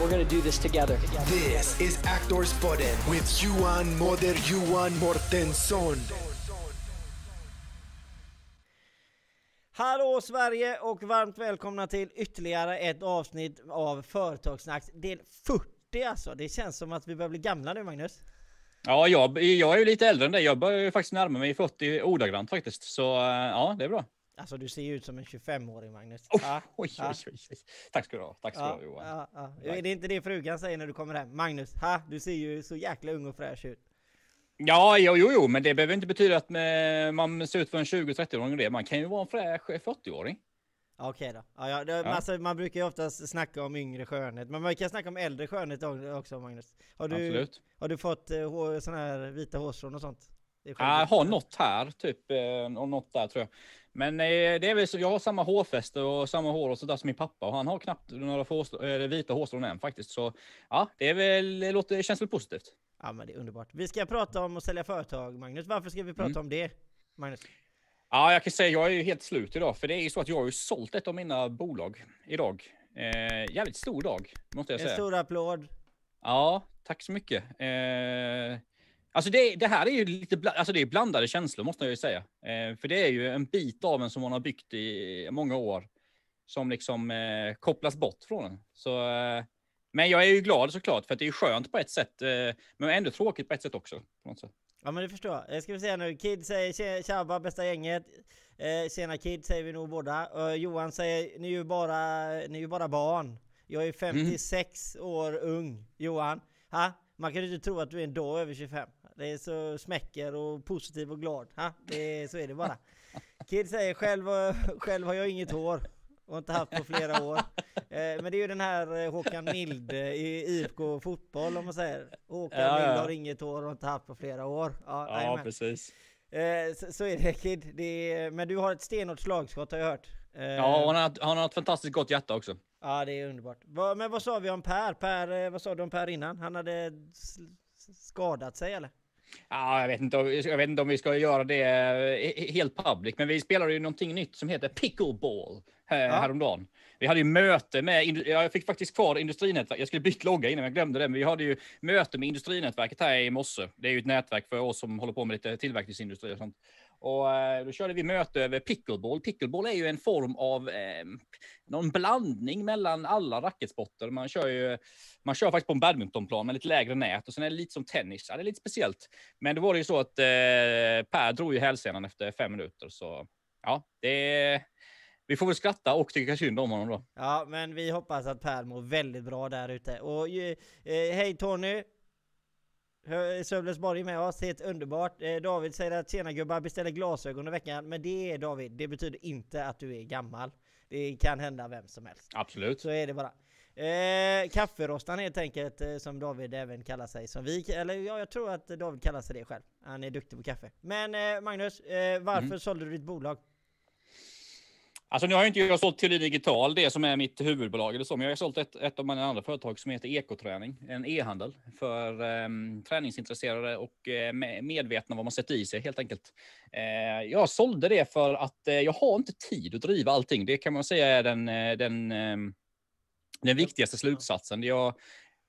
We're going to do this together. This is Actors Podden with Johan Moder Johan Mortensson. Hallå Sverige och varmt välkomna till ytterligare ett avsnitt av Företagssnacks del 40 alltså. Det känns som att vi börjar bli gamla nu Magnus. Ja, jag, jag är ju lite äldre än dig. Jag börjar ju faktiskt närma mig 40 ordagrant faktiskt. Så eh, ja, det är bra. Alltså du ser ju ut som en 25-åring Magnus. Oh, Ja, oj, ja. oj, oj. Tack ska du ha. Tack ska du ha Johan. ja. Är det inte det frugan säger när du kommer hem? Magnus, ha, du ser ju så jäkla ung och fräsch ut. Ja, jo, jo, jo, men det behöver inte betyda att eh, man ser ut för en 20-30-åring. det. Man kan ju vara en fräsch 40-åring. Ja, Okej då. Ja, ja, det, Ja. Alltså, man brukar ju oftast snacka om yngre skönhet, men man kan snacka om äldre skönhet också Magnus. Har du, Absolut. har du fått eh, hår, såna här vita hårstrån och sånt? Jag har något här, typ, eh, och något där tror jag. Men eh, det är väl så, jag har samma hårfäste och samma hår och sådär som min pappa och han har knappt några hårstrån, eh, vita hårstrån än faktiskt. Så ja, det är väl, det låter, det känns väl positivt. Ja men det är underbart. Vi ska prata om att sälja företag Magnus. Varför ska vi prata Mm. om det? Magnus? Ja, jag kan säga jag är ju helt slut idag, för det är ju så att jag har ju sålt ett av mina bolag idag. Eh, jävligt stor dag, måste jag En säga. stor applåd. Ja, tack så mycket. Eh, alltså det, det här är ju lite alltså det är blandade känslor måste jag ju säga. Eh, för det är ju en bit av en som man har byggt i många år som liksom eh, kopplas bort från en. Så, eh, men jag är ju glad såklart för att det är skönt på ett sätt, eh, men ändå tråkigt på ett sätt också. På något sätt. Ja men det förstår jag. Jag ska vi säga nu, Kid säger tjabba bästa gänget. Eh, tjena Kid säger vi nog båda. Eh, Johan säger ni är ju bara, ni är ju bara barn. Jag är 56 år ung. Johan, ha? Man kan ju inte tro att du är en dag över 25. Det är så smäcker och positiv och glad. Ha? Det är, så är det bara. Kid säger själv, själv har jag inget hår. Och inte haft på flera år. Eh, men det är ju den här eh, Håkan Mild eh, i IFK fotboll om man säger. Håkan Ja. Mild har inget hår och inte haft på flera år. Ja, Ja, precis. Så, så är det Kid. Det är, men du har ett stenhårt slagskott har jag hört. Ja, han har, han har ett fantastiskt gott hjärta också. ja, det är underbart. Men vad sa vi om Per? Per, vad sa du om Per innan? Han hade skadat sig eller? Ja, jag vet, inte, jag vet inte om vi ska göra det eh, helt public, men vi spelade ju någonting nytt som heter pickleball eh, häromdagen. Vi hade ju möte med, jag fick faktiskt kvar industrinätverket, jag skulle bytt logga innan jag glömde det, men vi hade ju möte med industrinätverket här i morse. Det är ju ett nätverk för oss som håller på med lite tillverkningsindustri och sånt. Och eh, då körde vi möte över pickleball. Pickleball är ju en form av eh, någon blandning mellan alla racketsporter. Man kör ju, man kör faktiskt på en badmintonplan med lite lägre nät och sen är det lite som tennis. Ja, det är lite speciellt. Men det var det ju så att eh, Per drog ju hälsenan efter fem minuter, så ja, det vi får väl skratta och tycka synd om honom då. Ja, men vi hoppas att Per mår väldigt bra där ute. Och eh, eh hej Tony! Sövlesborg är med oss, helt underbart. Eh, David säger att tjena gubbar beställer glasögon i veckan. Men det är David, det betyder inte att du är gammal. Det kan hända vem som helst. Absolut. Så är det bara. Eh, kafferostan helt enkelt, eh, som David även kallar sig. Som vi, eller ja, jag tror att David kallar sig det själv. Han är duktig på kaffe. Men eh, Magnus, eh, varför Mm. sålde du ditt bolag? Alltså nu har ju inte jag sålt Teolin Digital, det som är mitt huvudbolag eller så, men jag har sålt ett, ett av mina andra företag som heter Ekoträning, en e-handel för ehm, träningsintresserade och eh, med- medvetna vad man sätter i sig helt enkelt. Eh, jag sålde det för att eh, jag har inte tid att driva allting. Det kan man säga är den, eh, den, ehm, den viktigaste slutsatsen. Jag,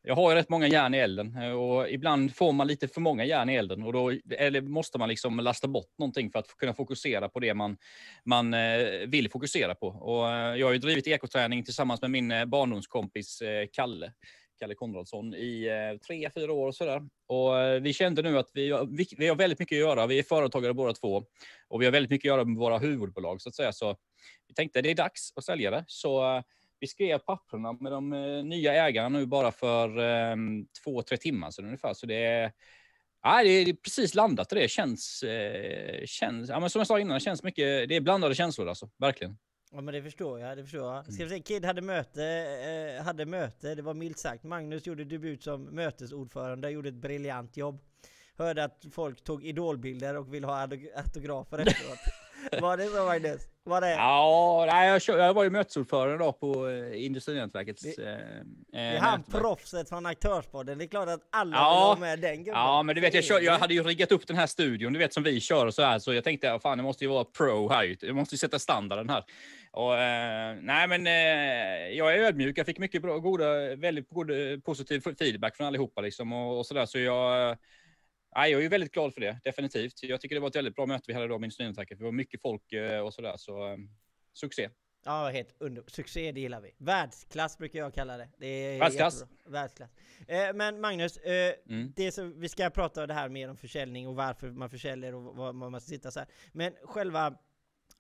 jag har ju rätt många järn i elden eh, och ibland får man lite för många järn i elden och då eller måste man liksom lasta bort någonting för att kunna fokusera på det man, man eh, vill fokusera på. Och eh, jag har ju drivit ekoträning tillsammans med min barndomskompis Kalle. Kalle Konradsson i tre, fyra år och sådär. Och vi kände nu att vi, har- vi, vi har väldigt mycket att göra. Vi är företagare båda två och vi har väldigt mycket att göra med våra huvudbolag så att säga. Så vi tänkte det är dags att sälja det. Så vi skrev papperna med de eh, nya ägarna nu bara för eh, två, tre timmar sedan ungefär. Så det är, ja, det är precis landat och det känns, eh, känns ja, men som jag sa innan, det känns mycket, det är blandade känslor alltså, verkligen. Ja men det förstår jag, det förstår jag. Mm. Ska vi se, Kid hade möte, eh, hade möte, det var milt sagt. Magnus gjorde debut som mötesordförande, gjorde ett briljant jobb. hörde att folk tog idolbilder och ville ha autografer efteråt. Var det så Magnus? Var det? Ja, nej, jag, kör, jag var ju mötesordförande då på Industrinätverkets... Det- eh, Det är han nätverk. proffset från Aktörspodden. Det är klart att alla Ja. vill ha med den gubben. Ja, men du vet, jag, kör, jag hade ju riggat upp den här studion, du vet som vi kör och så här, så jag tänkte, fan, det måste ju vara pro här. Jag måste ju sätta standarden här. Och, eh, nej, men eh, jag är ödmjuk. Jag fick mycket bra, goda, väldigt god, eh, positiv feedback från allihopa liksom och, och så där. Så jag, nej, jag är ju väldigt glad för det, definitivt. Jag tycker det var ett väldigt bra möte vi hade då med Industrinätverket. Det var mycket folk eh, och så där, så eh, succé. Ja, helt under. Succé, det gillar vi. Världsklass brukar jag kalla det. det är Världsklass. jättebra. Världsklass. Eh, men Magnus, eh, Mm. det som, vi ska prata det här mer om försäljning och varför man försäljer och vad man ska sitta så här. Men själva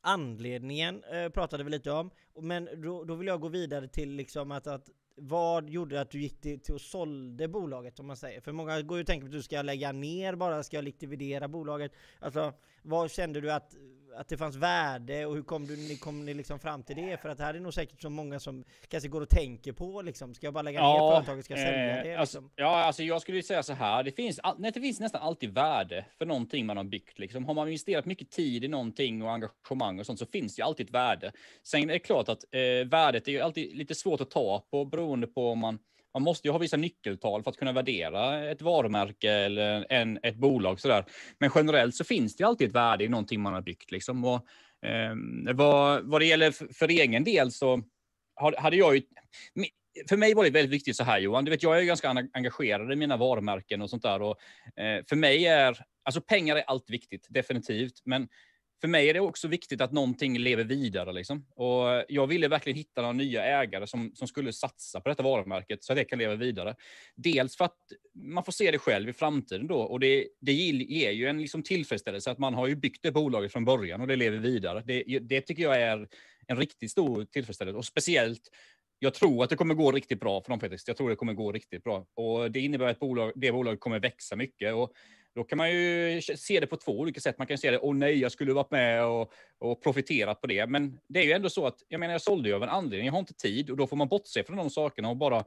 anledningen eh, pratade vi lite om. Men då, då vill jag gå vidare till liksom att, att vad gjorde att du gick till, till och sålde bolaget om man säger? För många går ju och tänker att du ska lägga ner bara, ska jag likvidera bolaget. Alltså, vad kände du att, att det fanns värde och hur kom, du, ni, kom ni liksom fram till det? För att här är nog säkert så många som kanske går och tänker på liksom, ska jag bara lägga ner företaget, ska jag sälja eh, det? Alltså, Liksom? ja, alltså jag skulle säga så här. Det finns, nej, det finns nästan alltid värde för någonting man har byggt. Liksom. Har man investerat mycket tid i någonting och engagemang och sånt så finns det ju alltid ett värde. Sen är det klart att eh, värdet är ju alltid lite svårt att ta på beroende på om man man måste ju ha vissa nyckeltal för att kunna värdera ett varumärke eller en, ett bolag. Sådär. Men generellt så finns det ju alltid ett värde i någonting man har byggt. Liksom. Och, eh, vad, vad det gäller för, för egen del så har- hade jag ju... För mig var det väldigt viktigt så här Johan, du vet jag är ju ganska engagerad i mina varumärken och sånt där. Och, eh, för mig är, alltså pengar är allt viktigt, definitivt. Men för mig är det också viktigt att någonting lever vidare. Liksom. Och jag ville verkligen hitta några nya ägare som, som skulle satsa på detta varumärket så att det kan leva vidare. Dels för att man får se det själv i framtiden då och det, det ger ju en liksom tillfredsställelse att man har ju byggt det bolaget från början och det lever vidare. Det, det tycker jag är en riktigt stor tillfredsställelse och speciellt jag tror att det kommer gå riktigt bra för dem faktiskt. Jag tror det kommer gå riktigt bra och det innebär att bolag, det bolaget kommer växa mycket och då kan man ju se det på två olika sätt. Man kan se det, åh nej, jag skulle varit med och, och profiterat på det. Men det är ju ändå så att, jag menar, jag sålde ju av en anledning. Jag har inte tid och då får man bortse från de sakerna och bara,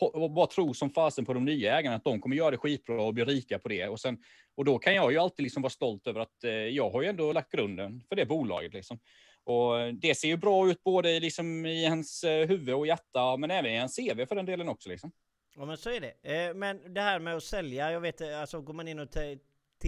och bara tro som fasen på de nya ägarna att de kommer göra det skitbra och bli rika på det. Och, sen, och då kan jag ju alltid liksom vara stolt över att eh, jag har ju ändå lagt grunden för det bolaget. Liksom. Och det ser ju bra ut både liksom i hans eh, huvud och hjärta, men även i hans CV för den delen också. Liksom. Ja men så är det. Eh, men det här med att sälja, jag vet eh, alltså går man in och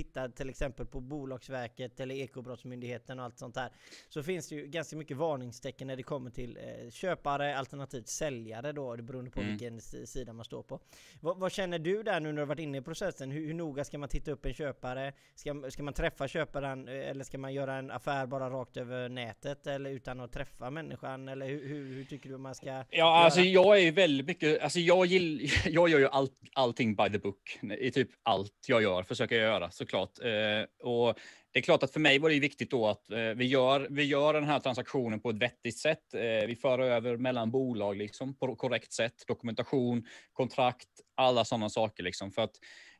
tittar till exempel på Bolagsverket eller Ekobrottsmyndigheten och allt sånt där så finns det ju ganska mycket varningstecken när det kommer till eh, köpare alternativt säljare då, det beroende på Mm. vilken si- sida man står på. Vad, vad känner du där nu när du har varit inne i processen? Hur, hur noga ska man titta upp en köpare? Ska, ska man träffa köparen eh, eller ska man göra en affär bara rakt över nätet eller utan att träffa människan? Eller hur, hur, hur tycker du man ska Ja, alltså göra? jag är ju väldigt mycket, alltså jag, gill, jag gör ju allt, allting by the book. I typ allt jag gör försöker jag göra såklart. Eh, och det är klart att för mig var det ju viktigt då att eh, vi, gör, vi gör den här transaktionen på ett vettigt sätt. Eh, vi för över mellan bolag liksom på korrekt sätt. Dokumentation, kontrakt, alla sådana saker liksom. För att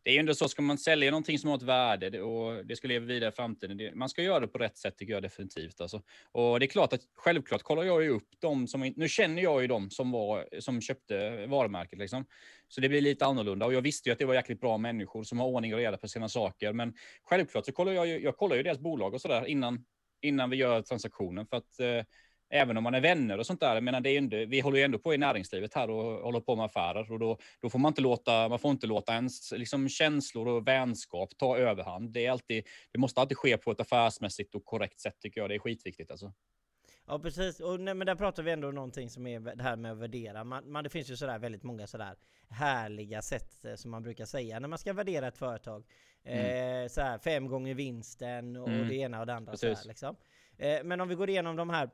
det är ju ändå så, ska man sälja någonting som har ett värde och det ska leva vidare i framtiden, det, man ska göra det på rätt sätt tycker jag definitivt. Alltså. Och det är klart att självklart kollar jag ju upp dem som, nu känner jag ju dem som, var, som köpte varumärket liksom. Så det blir lite annorlunda och jag visste ju att det var jäkligt bra människor som har ordning och reda på sina saker. Men självklart så kollar jag ju, jag kollar ju deras bolag och sådär innan, innan vi gör transaktionen för att eh, Även om man är vänner och sånt där, jag menar, det är ändå, vi håller ju ändå på i näringslivet här och håller på med affärer och då, då får man inte låta, man får inte låta ens liksom, känslor och vänskap ta överhand. Det, är alltid, det måste alltid ske på ett affärsmässigt och korrekt sätt tycker jag. Det är skitviktigt alltså. Ja precis, och nej, men där pratar vi ändå om någonting som är det här med att värdera. Man, man, det finns ju sådär väldigt många sådär härliga sätt eh, som man brukar säga när man ska värdera ett företag. Eh, såhär fem gånger vinsten och Mm. det ena och det andra. Precis. liksom. eh, men om vi går igenom de här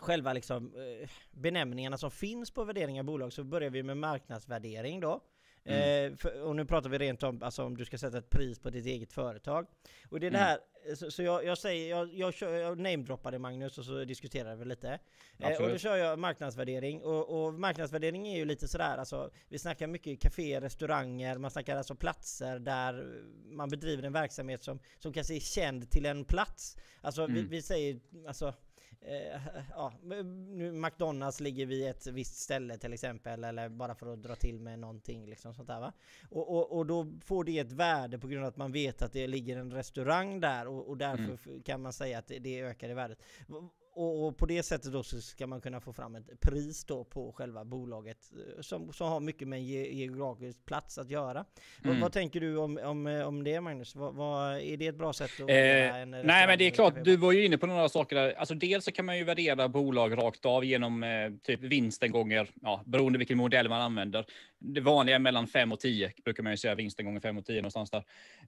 själva liksom, eh, benämningarna som finns på värdering av bolag så börjar vi med marknadsvärdering då. Eh, för, och nu pratar vi rent om alltså, om du ska sätta ett pris på ditt eget företag. Och det är det Mm. här, så, så jag, jag säger, jag, jag, kör, jag namedroppade Magnus och så diskuterar vi lite. Eh, och då kör jag marknadsvärdering. Och, och marknadsvärdering är ju lite sådär, alltså, vi snackar mycket kaféer, restauranger, man snackar alltså platser där man bedriver en verksamhet som, som kanske är känd till en plats. Alltså vi, Mm. vi säger, alltså eh, ja, nu McDonalds ligger vid ett visst ställe till exempel eller bara för att dra till med någonting liksom sånt där va. Och, och, och då får det ett värde på grund av att man vet att det ligger en restaurang där och, och därför Mm. kan man säga att det, det ökar i värdet. Och, och på det sättet då så ska man kunna få fram ett pris då på själva bolaget eh, som, som har mycket med ge, geografisk plats att göra. Vad, Mm. vad tänker du om, om, om det Magnus? Vad, vad, är det ett bra sätt att Eh, nej, men det är klart, du var ju inne på några saker där. Alltså dels så kan man ju värdera bolag rakt av genom eh, typ vinsten gånger, ja, beroende vilken modell man använder. Det vanliga är mellan 5 och 10 brukar man ju säga, vinsten gånger 5 och 10 någonstans där.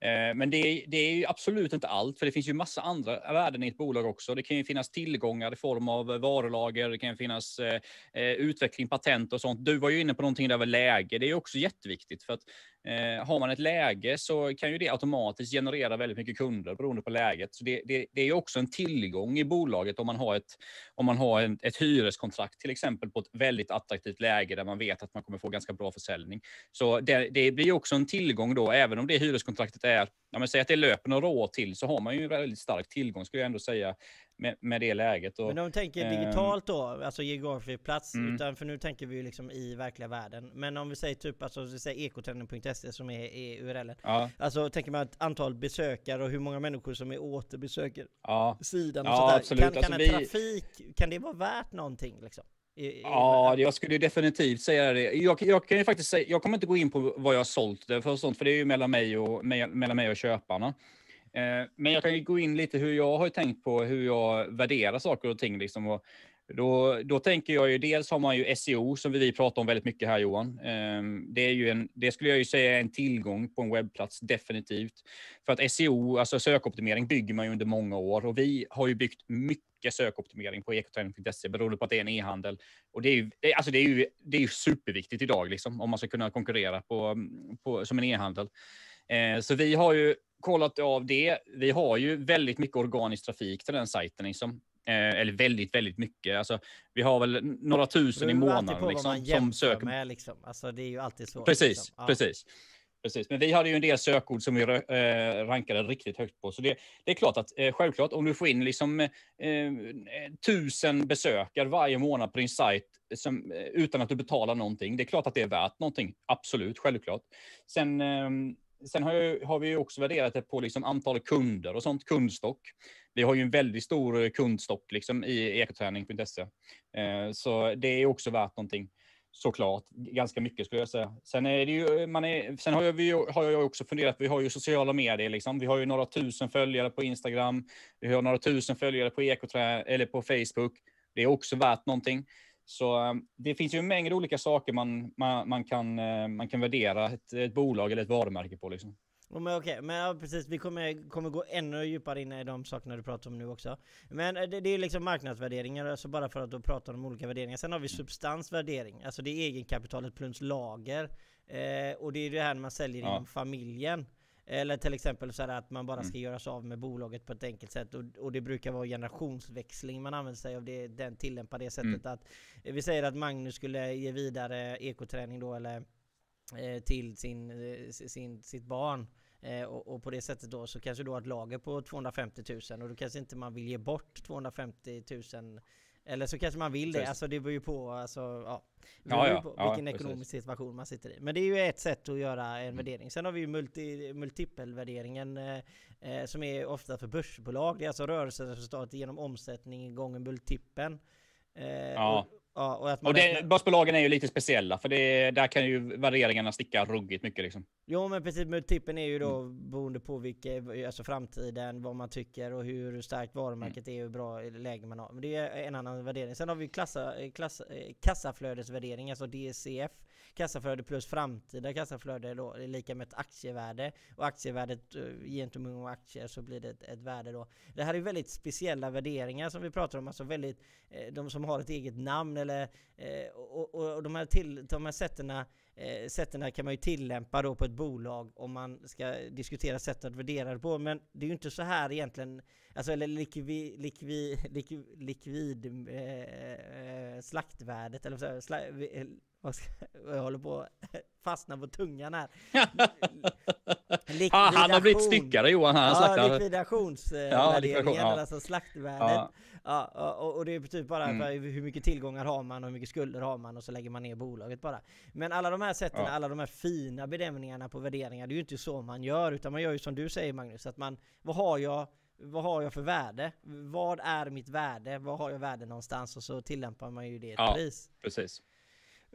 Eh, men det, är- det är ju absolut inte allt, för det finns ju massa andra värden i ett bolag också. Det kan ju finnas tillgångar i form av eh, varulager, det kan finnas eh, eh, utveckling, patent och sånt. Du var ju inne på någonting där med läge. Det är också jätteviktigt för att Eh, har man ett läge så kan ju det automatiskt generera väldigt mycket kunder beroende på läget. Så det, det, det är ju också en tillgång i bolaget om man har, ett, om man har en, ett hyreskontrakt till exempel på ett väldigt attraktivt läge där man vet att man kommer få ganska bra försäljning. Så det, det blir också en tillgång då, även om det hyreskontraktet är, ja men säg att det löper några år till, så har man ju en väldigt stark tillgång skulle jag ändå säga med, med det läget. Och, Men om vi tänker ehm, digitalt då, alltså geografisk plats, Mm. utan för nu tänker vi ju liksom i verkliga världen. Men om vi säger typ, alltså vi säger ekotrenden.se som är, är URLen. ja, Alltså tänker man ett antal besökare och hur många människor som är återbesöker ja. sidan och Ja, sådär. absolut. Kan, kan Alltså en vi- trafik, kan det vara värt någonting liksom? I, i, Ja, jag skulle definitivt säga det. Jag, jag kan faktiskt säga, jag kommer inte gå in på vad jag har sålt det för sånt, för det är ju mellan mig och, me- mellan mig och köparna. Eh, men jag kan ju gå in lite hur jag har tänkt på hur jag värderar saker och ting. Liksom, och då, då tänker jag ju, dels har man ju SEO som vi pratar om väldigt mycket här Johan. Ehm, det, är ju en, det skulle jag ju säga är en tillgång på en webbplats, definitivt. För att SEO, alltså sökoptimering, bygger man ju under många år och vi har ju byggt mycket sökoptimering på ekoträning.se beroende på att det är en e-handel. Och det är ju, det, alltså det är ju, det är ju superviktigt idag liksom, om man ska kunna konkurrera på, på, som en e-handel. Ehm, så vi har ju kollat av det. Vi har ju väldigt mycket organisk trafik till den sajten. Liksom. Eh, eller väldigt, väldigt mycket. Alltså, vi har väl några tusen i månaden liksom, som söker med liksom. Alltså det är ju alltid så. Precis, liksom. Ja. precis. Precis, men vi hade ju en del sökord som vi eh, rankade riktigt högt på. Så det, det är klart att eh, självklart om du får in liksom eh, tusen besökare varje månad på din sajt som, utan att du betalar någonting. Det är klart att det är värt någonting. Absolut, självklart. Sen, eh, sen har, jag, har vi ju också värderat det på liksom antal kunder och sånt, kundstock. Vi har ju en väldigt stor eh, kundstock liksom i ekoträning.se. Eh, så det är också värt någonting såklart. Ganska mycket skulle jag säga. Sen, är det ju, eh, man är, sen har, jag, vi, ju- har jag också funderat, vi har ju sociala medier. Liksom. Vi har ju några tusen följare på Instagram. Vi har några tusen följare på ekoträ eller på Facebook. Det är också värt någonting. Så eh, det finns ju en mängd olika saker man, man, man, kan, eh, man kan värdera ett, ett bolag eller ett varumärke på. Liksom. Ja, Men okej, men ja, precis, vi kommer, kommer gå ännu djupare in i de sakerna du pratar om nu också. Men eh, det, det är liksom marknadsvärderingar, alltså bara för att då prata om olika värderingar. Sen har vi substansvärdering, alltså det är egenkapitalet plus lager. Eh, och det är det här när man säljer Ja. inom familjen. Eller till exempel så att man bara ska göra sig av med bolaget på ett enkelt sätt. Och, och det brukar vara generationsväxling man använder sig av. Det, den tillämpar det sättet att eh, vi säger att Magnus skulle ge vidare ekoträning då eller eh, till sin, eh, sin, sitt barn. Eh, och, och på det sättet då så kanske du har ett lager på 250 000 och då kanske inte man vill ge bort 250 000 eller så kanske man vill det, Precis. alltså det beror ju på, alltså, ja, det Ja, beror ja, på ja, vilken precis. ekonomisk situation man sitter i. Men det är ju ett sätt att göra en Mm. värdering. Sen har vi ju multi, multipelvärderingen eh, eh, som är ofta för börsbolag. Det är alltså rörelseresultatet genom omsättning gånger multipeln. Eh, Ja. Och, ja, och att man Och det, räknar- börsbolagen är ju lite speciella, för det, där kan ju värderingarna sticka ruggigt mycket. Liksom. Jo men precis, multipeln är ju då Mm. beroende på vilka, alltså framtiden, vad man tycker och hur starkt varumärket Mm. är och hur bra läge man har. Men det är en annan värdering. Sen har vi klassa, klass, eh, kassaflödesvärdering, alltså DCF. Kassaflöde plus framtida kassaflöde då är lika med ett aktievärde. Och aktievärdet eh, gentemot aktier så blir det ett, ett värde då. Det här är väldigt speciella värderingar som vi pratar om, alltså väldigt, eh, de som har ett eget namn eller, eh, och, och, och de här, till, de här sätterna eh, sätten kan man ju tillämpa då på ett bolag om man ska diskutera sätt att värdera det på. Men det är ju inte så här egentligen, alltså eller likvi, likvi, likvi, likvid eh, slaktvärdet eller så, sla, jag håller på att fastna på tungan här. Ah, han har blivit styckare Johan. Han Ja, slaktar. likvidationsvärderingen, likvidation, ja. alltså slaktvärdet. Ja. Ja, och, och det är typ bara Mm. hur mycket tillgångar har man och hur mycket skulder har man och så lägger man ner bolaget bara. Men alla de här sätten, Ja. alla de här fina bedömningarna på värderingar, det är ju inte så man gör utan man gör ju som du säger Magnus, att man, vad har jag, vad har jag för värde? Vad är mitt värde? Vad har jag värde någonstans? Och så tillämpar man ju det ett Ja. pris. Precis.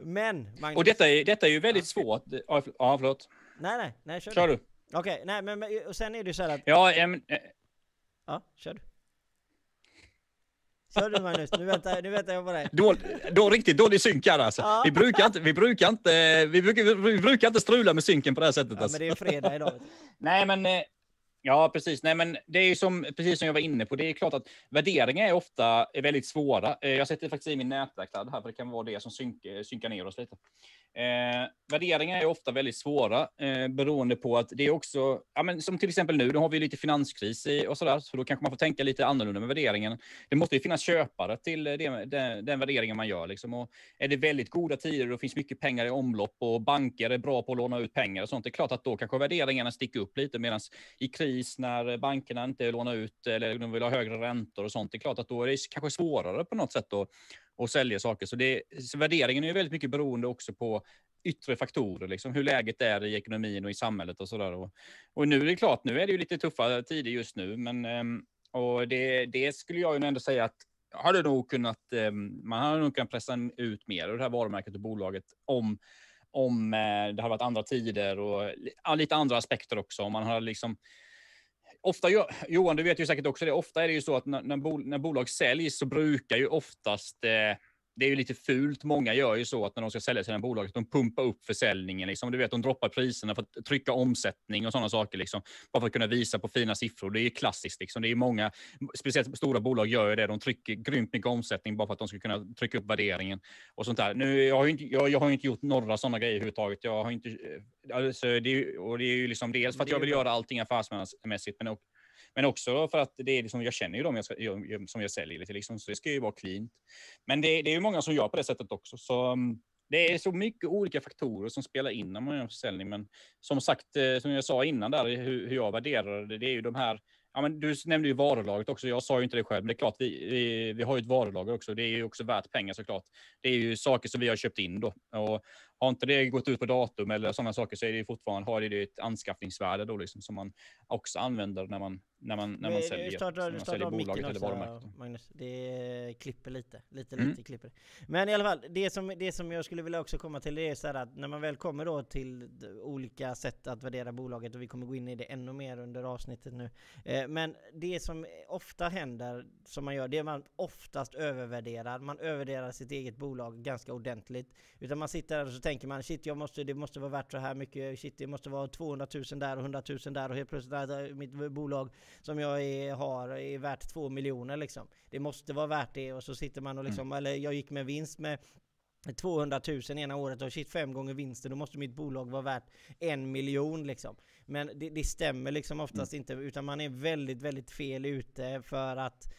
Men Magnus, Och detta är, detta är ju väldigt svårt. Ja, för- Ja, förlåt. nej nej, nej kör, Kör du. du. Okej, nej men, men och sen är det ju så här att, Ja, em, eh, ja, kör du. Kör du Magnus, nu väntar, nu väntar jag på dig. då, då riktigt dålig synk här alltså. Ja. Vi brukar inte, vi brukar inte, vi brukar, vi brukar inte strula med synken på det här sättet. Ja, alltså. men det är fredag idag. Nej, men eh, ja, precis. Nej, men det är ju som precis som jag var inne på. Det är klart att värderingar är ofta är väldigt svåra. Eh, jag sätter faktiskt i min nätverksladd här, för det kan vara det som synk, eh, synkar ner oss lite. Eh, värderingar är ofta väldigt svåra eh, beroende på att det är också, ja, men som till exempel nu, då har vi lite finanskris i, och sådär, så då kanske man får tänka lite annorlunda med värderingen. Det måste ju finnas köpare till eh, det, den, den värderingen man gör. Liksom. Och är det väldigt goda tider och det finns mycket pengar i omlopp och banker är bra på att låna ut pengar och sånt, det är klart att då kanske värderingarna sticker upp lite, medan i kris när bankerna inte lånar ut eller de vill ha högre räntor och sånt, det är klart att då är det kanske svårare på något sätt att, att sälja saker. Så, det, så värderingen är ju väldigt mycket beroende också på yttre faktorer, liksom hur läget är i ekonomin och i samhället och sådär. Och, och nu är det klart, nu är det ju lite tuffa tider just nu, men ehm, och det, det skulle jag ju ändå säga att hade nog kunnat, ehm, man hade nog kunnat pressa ut mer av det här varumärket och bolaget om, om eh, det hade varit andra tider och lite andra aspekter också. Om man hade liksom Ofta, Johan, du vet ju säkert också det, ofta är det ju så att när, när, bol, när bolag säljs så brukar ju oftast eh, det är ju lite fult. Många gör ju så att när de ska sälja sina bolag, att de pumpar upp försäljningen. Liksom. Du vet, de droppar priserna för att trycka omsättning och sådana saker. Liksom, bara för att kunna visa på fina siffror. Det är ju klassiskt. Liksom. Det är många, speciellt stora bolag gör ju det. De trycker grymt mycket omsättning bara för att de ska kunna trycka upp värderingen. Och sånt där. Nu, jag, har ju inte, jag, jag har inte gjort några sådana grejer överhuvudtaget. Jag har inte, eh, alltså, det och det är ju liksom dels för att jag vill göra allting affärsmässigt, men men också för att det är liksom, jag känner ju dem jag ska, jag, som jag säljer lite, liksom, så det ska ju vara cleant. Men det, det är ju många som gör på det sättet också. Så mm, det är så mycket olika faktorer som spelar in när man gör en försäljning. Men som sagt, eh, som jag sa innan där, hur, hur jag värderar det, det är ju de här Ja, men du nämnde ju varulaget också. Jag sa ju inte det själv, men det är klart, vi, vi, vi har ju ett varulager också. Det är ju också värt pengar såklart. Det är ju saker som vi har köpt in då. Och har inte det gått ut på datum eller sådana saker så är det fortfarande har det ett anskaffningsvärde då liksom som man också använder när man, när man, när man säljer, startar, man säljer bolaget eller varumärket. Magnus. Det klipper lite, lite, Mm. lite klipper. Men i alla fall, det som, det som jag skulle vilja också komma till det är så här att när man väl kommer då till olika sätt att värdera bolaget och vi kommer gå in i det ännu mer under avsnittet nu. Eh, Men det som ofta händer, som man gör, det är man oftast övervärderar. Man övervärderar sitt eget bolag ganska ordentligt. Utan man sitter där och så tänker man shit, jag måste, det måste vara värt så här mycket, shit det måste vara 200 000 där och 100 000 där och helt plötsligt är mitt bolag som jag är, har är värt 2 miljoner liksom. Det måste vara värt det och så sitter man och liksom, eller jag gick med vinst med 200 000 ena året och shit fem gånger vinsten, då måste mitt bolag vara värt en miljon liksom. Men det, det stämmer liksom oftast inte utan man är väldigt, väldigt fel ute för att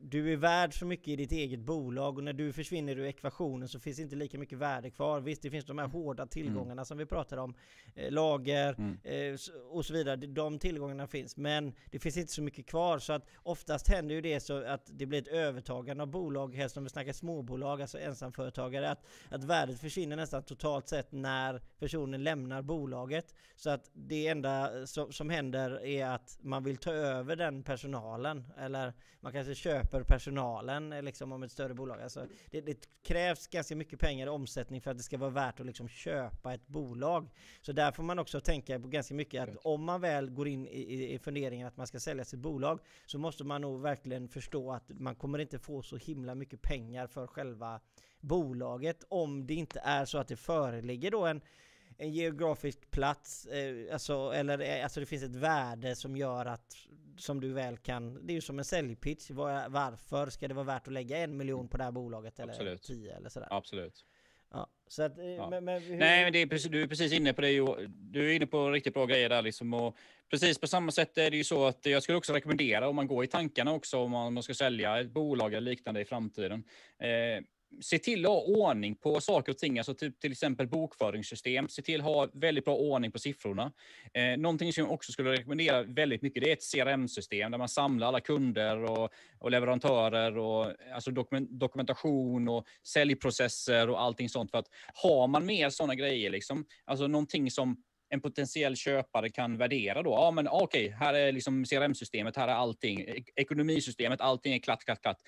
du är värd så mycket i ditt eget bolag och när du försvinner ur ekvationen så finns inte lika mycket värde kvar. Visst, det finns de här hårda tillgångarna som vi pratade om, eh, lager eh, s- och så vidare. De- De tillgångarna finns, men det finns inte så mycket kvar. Så att oftast händer ju det så att det blir ett övertagande av bolag, helst om vi snackar småbolag, alltså ensamföretagare, att, att värdet försvinner nästan totalt sett när personen lämnar bolaget. Så att det enda som, som händer är att man vill ta över den personalen. Eller man kanske köper personalen eh, liksom om ett större bolag. Alltså, det, det krävs ganska mycket pengar i omsättning för att det ska vara värt att liksom köpa ett bolag. Så där får man också tänka på ganska mycket att om man väl går in i, i, i funderingen att man ska sälja sitt bolag så måste man nog verkligen förstå att man kommer inte få så himla mycket pengar för själva bolaget om det inte är så att det föreligger då en en geografisk plats, eh, alltså, eller eh, alltså det finns ett värde som gör att som du väl kan, det är ju som en säljpitch, Var, varför ska det vara värt att lägga en miljon på det här bolaget eller Absolut. tio eller sådär? Absolut. Ja, så att, eh, men, men hur, Nej, men det är precis, du är precis inne på det. Du är inne på riktigt bra grejer där. Liksom. Och precis på samma sätt är det ju så att jag skulle också rekommendera om man går i tankarna också om man, om man ska sälja ett bolag eller liknande i framtiden. Eh, se till att ha ordning på saker och ting, alltså typ, till exempel bokföringssystem. Se till att ha väldigt bra ordning på siffrorna. Eh, någonting som jag också skulle rekommendera väldigt mycket, det är ett CRM-system där man samlar alla kunder och, och leverantörer och alltså dokument, dokumentation och säljprocesser och allting sånt. För att har man mer sådana grejer, liksom, alltså någonting som en potentiell köpare kan värdera då. Ja, men okej, okay, här är liksom CRM-systemet, här är allting. Ekonomisystemet, allting är klatt, klatt, klatt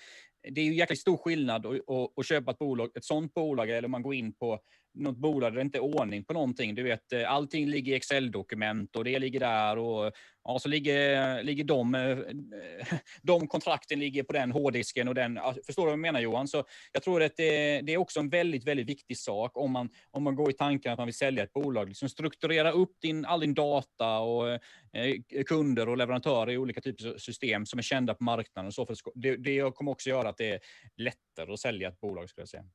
det är ju jäkligt stor skillnad att, köpa ett, bolag, ett sånt bolag eller om man går in på något bolag där det inte är ordning på någonting. Du vet, eh, allting ligger i Excel-dokument och det ligger där och ja, så ligger, ligger de, eh, de kontrakten ligger på den hårddisken och den. Förstår du vad jag menar Johan? Så jag tror att det, det, är också en väldigt, väldigt viktig sak om man, om man går i tanken att man vill sälja ett bolag. Liksom strukturera upp din, all din data och eh, kunder och leverantörer i olika typer av system som är kända på marknaden. Och så för det, det kommer också göra att det är lättare att sälja ett bolag skulle jag säga.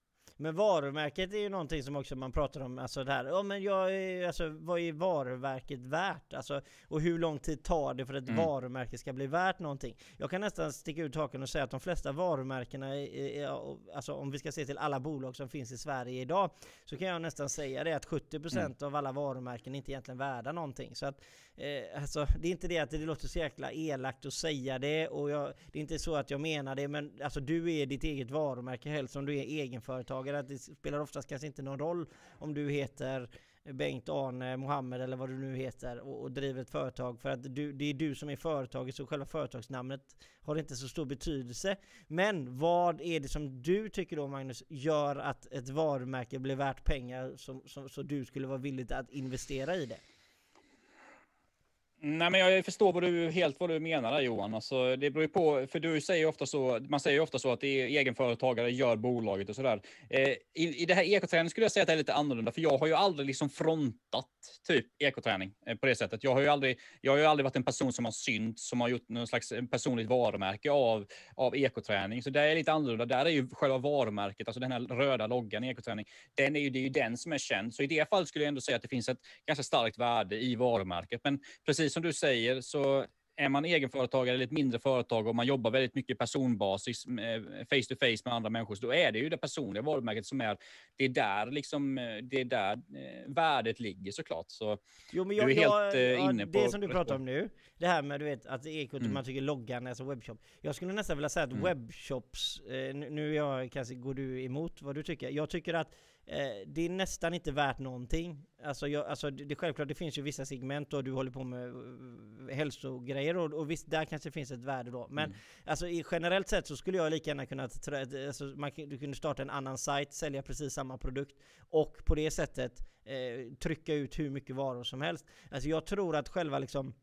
Men varumärket är ju någonting som också man pratar om, alltså det här, ja men jag är, alltså vad är varumärket värt? Alltså, och hur lång tid tar det för att ett mm. varumärke ska bli värt någonting? Jag kan nästan sticka ut haken och säga att de flesta varumärkena, är, alltså om vi ska se till alla bolag som finns i Sverige idag, så kan jag nästan säga det att 70% mm. av alla varumärken är inte egentligen värda någonting. Så att, eh, alltså, det är inte det att det låter så jäkla elakt att säga det, och jag, det är inte så att jag menar det, men alltså du är ditt eget varumärke helst som du är egenföretagare Att Det spelar oftast kanske inte någon roll om du heter Bengt, Arne, Mohammed eller vad du nu heter och, och driver ett företag för att du, det är du som är företaget så själva företagsnamnet har inte så stor betydelse. Men vad är det som du tycker då Magnus gör att ett varumärke blir värt pengar som, som, så du skulle vara villig att investera i det? Nej, men jag förstår vad du, helt vad du menar där Johan. Alltså, det beror ju på, för du säger ofta så, man säger ofta så att egenföretagare gör bolaget och sådär. Eh, i, I det här ekoträning skulle jag säga att det är lite annorlunda, för jag har ju aldrig liksom frontat typ ekoträning eh, på det sättet. Jag har ju aldrig, jag har ju aldrig varit en person som har synts, som har gjort någon slags eh, personligt varumärke av, av ekoträning. Så det är lite annorlunda. Där är ju själva varumärket, alltså den här röda loggan i ekoträning, den är ju, det är ju den som är känd. Så i det fallet skulle jag ändå säga att det finns ett ganska starkt värde i varumärket. Men precis precis som du säger så är man egenföretagare eller ett mindre företag och man jobbar väldigt mycket personbasis, face to face med andra människor, så då är det ju det personliga varumärket som är, det är där liksom, det är där eh, värdet ligger såklart. Så jo, men jag, du är helt jag, eh, inne på... Det som du pratar om nu, det här med du vet att ekot, mm. man tycker loggan, alltså webbshop. Jag skulle nästan vilja säga att mm. webbshops, eh, nu jag, kanske går du emot vad du tycker. Jag tycker att Eh, det är nästan inte värt någonting. Alltså, jag, alltså det, det, självklart, det finns ju vissa segment och du håller på med uh, hälsogrejer och, och visst, där kanske finns ett värde då. Men mm. alltså, i, generellt sett så skulle jag lika gärna kunna, alltså, man, du kunde starta en annan sajt, sälja precis samma produkt och på det sättet eh, trycka ut hur mycket varor som helst. Alltså jag tror att själva liksom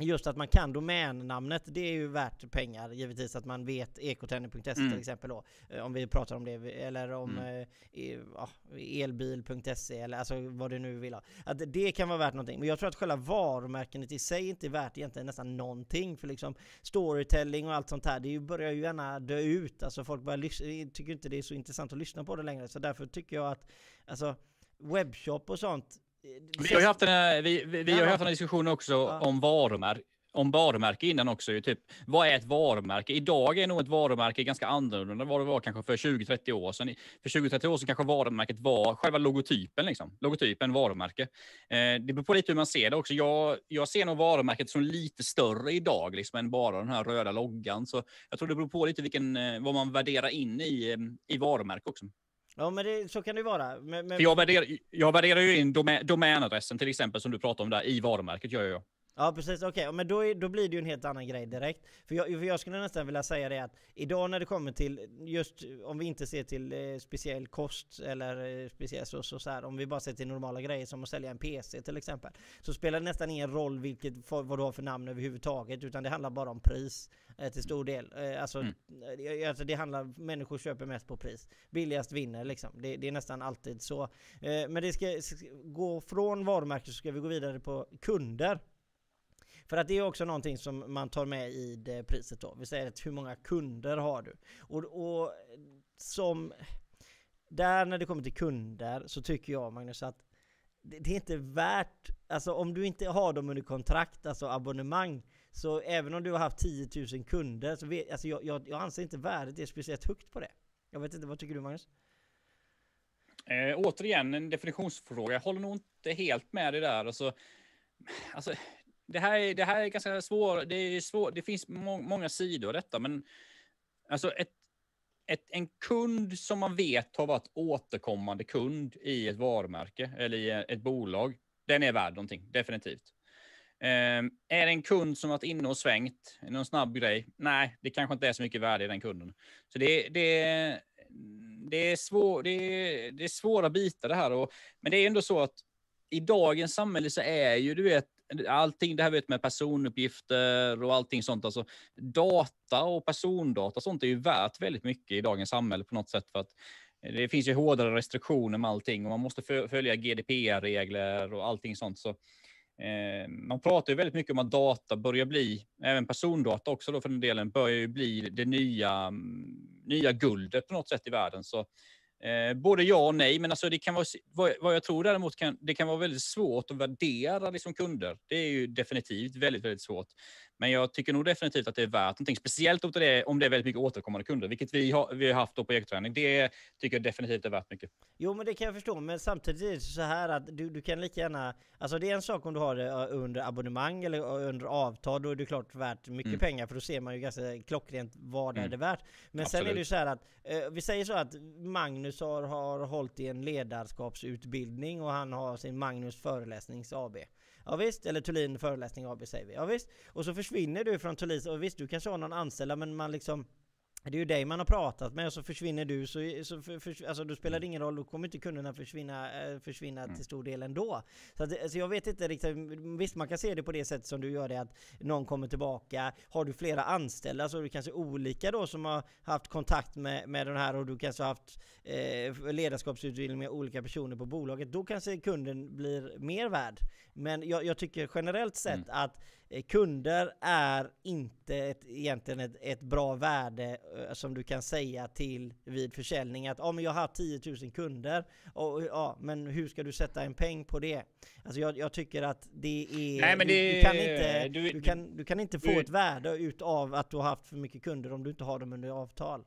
Just att man kan domännamnet, det är ju värt pengar givetvis att man vet ekotrender.se mm. till exempel då. Eh, om vi pratar om det, eller om mm. eh, elbil.se eller alltså vad du nu vill ha. Att det kan vara värt någonting. Men jag tror att själva varumärket i sig inte är värt egentligen nästan någonting. För liksom storytelling och allt sånt här, det börjar ju gärna dö ut. Alltså folk börjar tycker inte det är så intressant att lyssna på det längre. Så därför tycker jag att alltså webbshop och sånt vi har ju haft en, vi, vi, vi har haft en diskussion också ja. om varumärke om varumärke innan också. Ju, typ, vad är ett varumärke? Idag är nog ett varumärke ganska annorlunda än vad det var kanske för 20-30 år sedan. För 20-30 år sedan kanske varumärket var själva logotypen. Liksom. Logotypen, varumärke. Eh, det beror på lite hur man ser det också. Jag, jag ser nog varumärket som lite större idag liksom, än bara den här röda loggan. Så jag tror det beror på lite vilken, eh, vad man värderar in i, eh, i varumärke också. Ja men det, så kan det ju vara. Men, men... jag, värderar, jag värderar ju in domä, domänadressen till exempel som du pratar om där i varumärket gör jag. Ja precis, okej, okay. men då, är, då blir det ju en helt annan grej direkt. För jag, för jag skulle nästan vilja säga det att idag när det kommer till, just om vi inte ser till eh, speciell kost eller eh, speciell så, så, så här, om vi bara ser till normala grejer som att sälja en PC till exempel. Så spelar det nästan ingen roll vilket, för, vad du har för namn överhuvudtaget, utan det handlar bara om pris eh, till stor del. Eh, alltså, mm. Eh, alltså det handlar, människor köper mest på pris. Billigast vinner liksom. Det, det är nästan alltid så. Eh, men det ska, ska gå från varumärke så ska vi gå vidare på kunder. För att det är också någonting som man tar med i det priset då. Vi säger att hur många kunder har du? Och, och som... Där när det kommer till kunder så tycker jag Magnus att det, det är inte värt, alltså om du inte har dem under kontrakt, alltså abonnemang, så även om du har haft 10 000 kunder så vet, alltså jag, jag, jag anser inte värdet är speciellt högt på det. Jag vet inte, vad tycker du Magnus? Eh, återigen en definitionsfråga. Jag håller nog inte helt med dig där. Alltså, alltså, det, här är, det här är ganska svårt. Det, svår, det finns må, många sidor av detta, men alltså ett, ett, en kund som man vet har varit återkommande kund i ett varumärke eller i ett bolag, den är värd någonting, definitivt. Um, är det en kund som varit inne och svängt, någon snabb grej? Nej, det kanske inte är så mycket värde i den kunden. Så det, det, det, är, svår, det, det är svåra bitar det här. Och, men det är ändå så att i dagens samhälle så är ju, du vet, allting det här vet med personuppgifter och allting sånt, alltså data och persondata, sånt är ju värt väldigt mycket i dagens samhälle på något sätt för att det finns ju hårdare restriktioner med allting och man måste följa GDPR-regler och allting sånt. Så Eh, man pratar ju väldigt mycket om att data börjar bli, även persondata också då för den delen, börjar ju bli det nya, mm, nya guldet på något sätt i världen. Så Eh, både ja och nej, men alltså det kan vara, vad, vad jag tror däremot kan, det kan vara väldigt svårt att värdera liksom kunder. Det är ju definitivt väldigt, väldigt svårt. Men jag tycker nog definitivt att det är värt någonting, speciellt om det är, om det är väldigt mycket återkommande kunder, vilket vi har, vi har haft på ekoträning. Det tycker jag definitivt är värt mycket. Jo, men det kan jag förstå, men samtidigt är det så här att du, du kan lika gärna, alltså det är en sak om du har det under abonnemang eller under avtal, då är det klart värt mycket mm. pengar, för då ser man ju ganska klockrent vad mm. är det värt. Men Absolut. sen är det ju så här att, eh, vi säger så att Magnus har, har hållit i en ledarskapsutbildning och han har sin Magnus föreläsnings AB. Ja visst, eller Thulin föreläsning AB säger vi. Ja visst. Och så försvinner du från Thulin, och visst du kanske har någon anställd, men man liksom det är ju dig man har pratat med och så försvinner du så, så för, för, alltså då spelar det ingen roll, då kommer inte kunderna försvinna, äh, försvinna mm. till stor del ändå. Så att, alltså jag vet inte riktigt, visst man kan se det på det sättet som du gör det att någon kommer tillbaka. Har du flera anställda så är det kanske olika då som har haft kontakt med, med den här och du kanske har haft eh, ledarskapsutbildning med olika personer på bolaget. Då kanske kunden blir mer värd. Men jag, jag tycker generellt sett mm. att Eh, kunder är inte ett, egentligen ett, ett bra värde eh, som du kan säga till vid försäljning att men jag har 10 000 kunder och ja, men hur ska du sätta en peng på det? Alltså jag, jag tycker att det är... Nej, men det, du, du, kan inte, du, du, kan, du kan inte få ett värde utav att du har haft för mycket kunder om du inte har dem under avtal.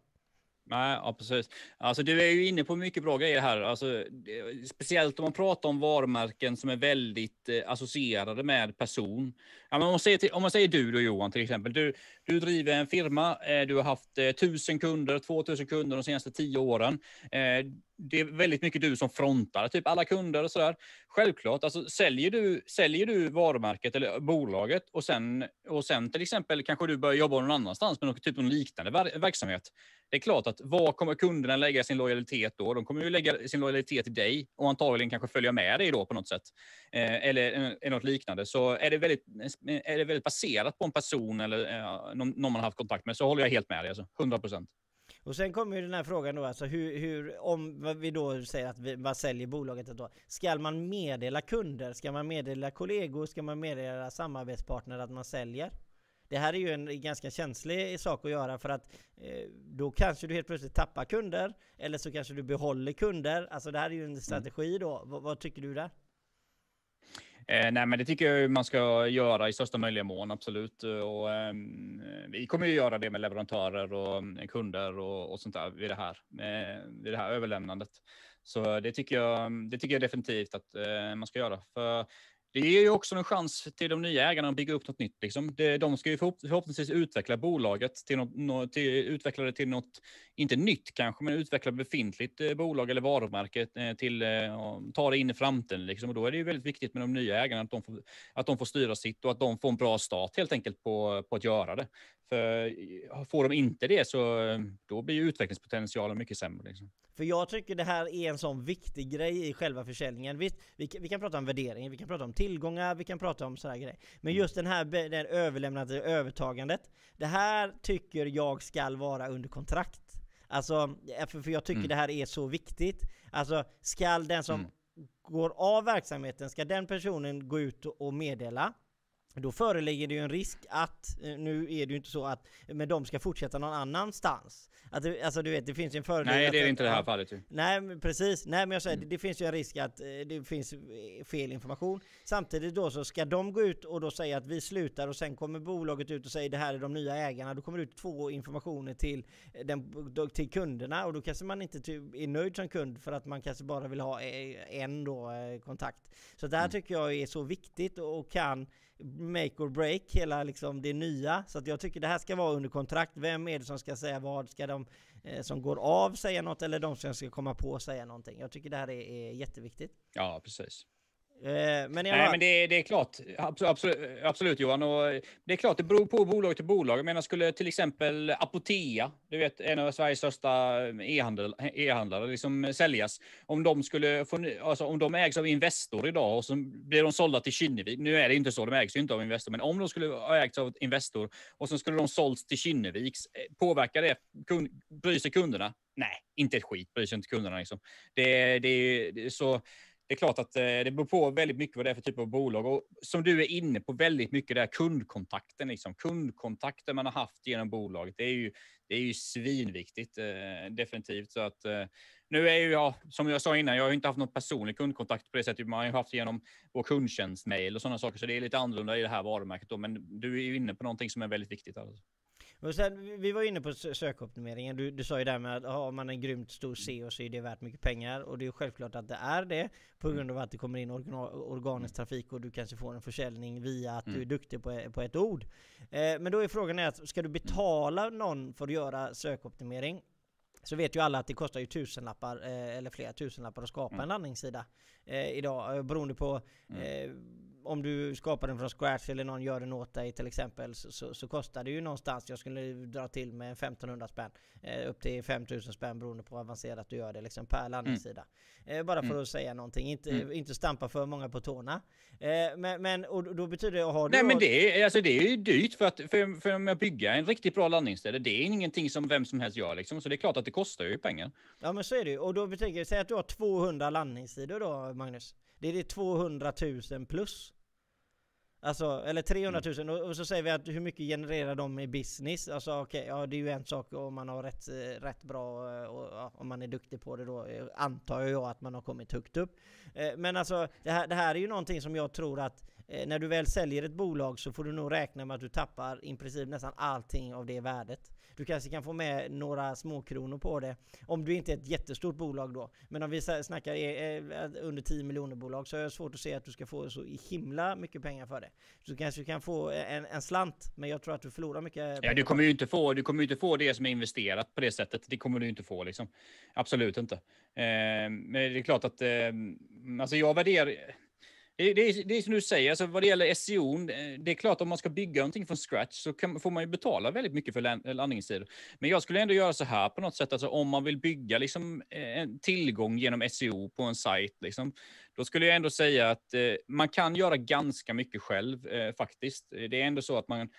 Nej, ja, precis. Alltså, du är ju inne på mycket bra grejer här. Alltså, det, speciellt om man pratar om varumärken som är väldigt eh, associerade med person. Ja, men om, man säger till, om man säger du då Johan till exempel. Du, du driver en firma, eh, du har haft eh, 1000 kunder, 2000 kunder de senaste tio åren. Eh, det är väldigt mycket du som frontar typ alla kunder och sådär. Självklart, alltså säljer du, säljer du varumärket eller bolaget och sen, och sen till exempel kanske du börjar jobba någon annanstans med någon, typ någon liknande verksamhet. Det är klart att var kommer kunderna lägga sin lojalitet då? De kommer ju lägga sin lojalitet till dig och antagligen kanske följa med dig då på något sätt. Eh, eller, eller något liknande. Så är det, väldigt, är det väldigt baserat på en person eller eh, någon, någon man har haft kontakt med så håller jag helt med dig. Alltså, 100 procent. Och sen kommer ju den här frågan då, alltså hur, hur om vi då säger att vi, man säljer bolaget då, ska man meddela kunder? Ska man meddela kollegor? Ska man meddela samarbetspartner att man säljer? Det här är ju en ganska känslig sak att göra för att eh, då kanske du helt plötsligt tappar kunder eller så kanske du behåller kunder. Alltså det här är ju en mm. strategi då. V vad tycker du där? Eh, nej, men det tycker jag man ska göra i största möjliga mån, absolut. Och, eh, vi kommer ju göra det med leverantörer och eh, kunder och, och sånt där vid det här, eh, vid det här överlämnandet. Så det tycker jag, det tycker jag definitivt att eh, man ska göra. För det ger ju också en chans till de nya ägarna att bygga upp något nytt. Liksom. De ska ju förhoppningsvis utveckla bolaget till, något, till, utveckla det till något, inte nytt kanske, men utveckla befintligt eh, bolag eller varumärke eh, till eh, ta det in i framtiden. Liksom. Och då är det ju väldigt viktigt med de nya ägarna att de, får, att de får styra sitt och att de får en bra start helt enkelt på, på att göra det. För får de inte det så då blir utvecklingspotentialen mycket sämre. Liksom. För jag tycker det här är en sån viktig grej i själva försäljningen. Visst, vi, vi kan prata om värdering, vi kan prata om tillgångar, vi kan prata om sådana grejer. Men mm. just den här den överlämnandet, övertagandet. Det här tycker jag skall vara under kontrakt. Alltså, för jag tycker mm. det här är så viktigt. Alltså, skall den som mm. går av verksamheten, ska den personen gå ut och meddela då föreligger det ju en risk att, eh, nu är det ju inte så att, men de ska fortsätta någon annanstans. Att det, alltså du vet, det finns ju en fördel Nej, det är att, inte det här fallet ju. Nej precis, nej men jag säger det, det finns ju en risk att eh, det finns eh, fel information. Samtidigt då så ska de gå ut och då säga att vi slutar och sen kommer bolaget ut och säger det här är de nya ägarna. Då kommer det ut två informationer till, den, till kunderna och då kanske man inte är nöjd som kund för att man kanske bara vill ha en då kontakt. Så det här tycker jag är så viktigt och kan make or break hela liksom det nya. Så att jag tycker det här ska vara under kontrakt. Vem är det som ska säga vad? Ska de eh, som går av säga något eller de som ska komma på säga någonting? Jag tycker det här är, är jätteviktigt. Ja, precis. Eh, men Nej, men det, det är klart. Absolut, absolut, Johan. Och det är klart, det beror på bolag till bolag. Jag menar, skulle till exempel Apotea, du vet, en av Sveriges största e-handel- e-handlare, liksom säljas. Om de skulle få, alltså om de ägs av Investor idag och så blir de sålda till Kinnevik. Nu är det inte så, de ägs ju inte av Investor, men om de skulle ha ägts av Investor och så skulle de sålts till Kinneviks, eh, påverkar det, kund, bryr sig kunderna? Nej, inte ett skit, bryr sig inte kunderna liksom. Det, det, det är så det är klart att eh, det beror på väldigt mycket vad det är för typ av bolag. Och som du är inne på väldigt mycket där kundkontakten, liksom. Kundkontakten man har haft genom bolaget. Det är ju, det är ju svinviktigt, eh, definitivt. Så att, eh, nu är ju jag, som jag sa innan, jag har ju inte haft någon personlig kundkontakt på det sättet. Man har ju haft genom vår kundtjänstmail och sådana saker. Så det är lite annorlunda i det här varumärket. Då. Men du är ju inne på någonting som är väldigt viktigt. Alltså. Och sen, vi- var inne på sö- sökoptimeringen. Du, du sa ju där med att har man en grymt stor SEO så är det värt mycket pengar. Och det är ju självklart att det är det. På grund av att det kommer in organisk trafik och du kanske får en försäljning via att du är duktig på, på ett ord. Eh, men då är frågan är att ska du betala någon för att göra sökoptimering? Så vet ju alla att det kostar ju tusenlappar eh, eller flera tusenlappar att skapa en landningssida eh, idag eh, beroende på eh, om du skapar den från scratch eller någon gör den åt dig till exempel så, så, så kostar det ju någonstans, jag skulle dra till med 1500 spänn eh, upp till 5000 spänn beroende på hur avancerat du gör det liksom per landningssida. Eh, bara för att säga någonting, inte, inte stampa för många på tårna. Eh, men, men och då betyder det, har du Nej, men det är, alltså, det är ju dyrt för att, för, för att bygga en riktigt bra landningsställe. Det är ingenting som vem som helst gör liksom. Så det är klart att det kostar ju pengar. Ja men så är det ju. Och då betyder det, säg att du har 200 landningssidor då Magnus. Det är det 200 000 plus. Alltså, eller 300 000 och, och så säger vi att hur mycket genererar de i business? Alltså okej, ja det är ju en sak om man har rätt, eh, rätt bra eh, och ja, om man är duktig på det då eh, antar jag att man har kommit högt upp. Eh, Men alltså det här, det här är ju någonting som jag tror att eh, när du väl säljer ett bolag så får du nog räkna med att du tappar i princip nästan allting av det värdet. Du kanske kan få med några småkronor på det om du inte är ett jättestort bolag då. Men om vi snackar eh, eh, under 10 miljoner bolag så är det svårt att se att du ska få så himla mycket pengar för det. Så du kanske kan få en, en slant, men jag tror att du förlorar mycket Ja, du kommer ju inte få, du kommer inte få det som är investerat på det sättet. Det kommer du inte få liksom. Absolut inte. Eh, men det är klart att, eh, alltså jag värderar, det, det, är, det är som du säger, alltså vad det gäller SEO, eh, det är klart om man ska bygga någonting från scratch så kan, får man ju betala väldigt mycket för landningssidor. Men jag skulle ändå göra så här på något sätt, alltså om man vill bygga liksom eh, en tillgång genom SEO på en sajt, liksom, då skulle jag ändå säga att eh, man kan göra ganska mycket själv eh, faktiskt. Det är ändå så att man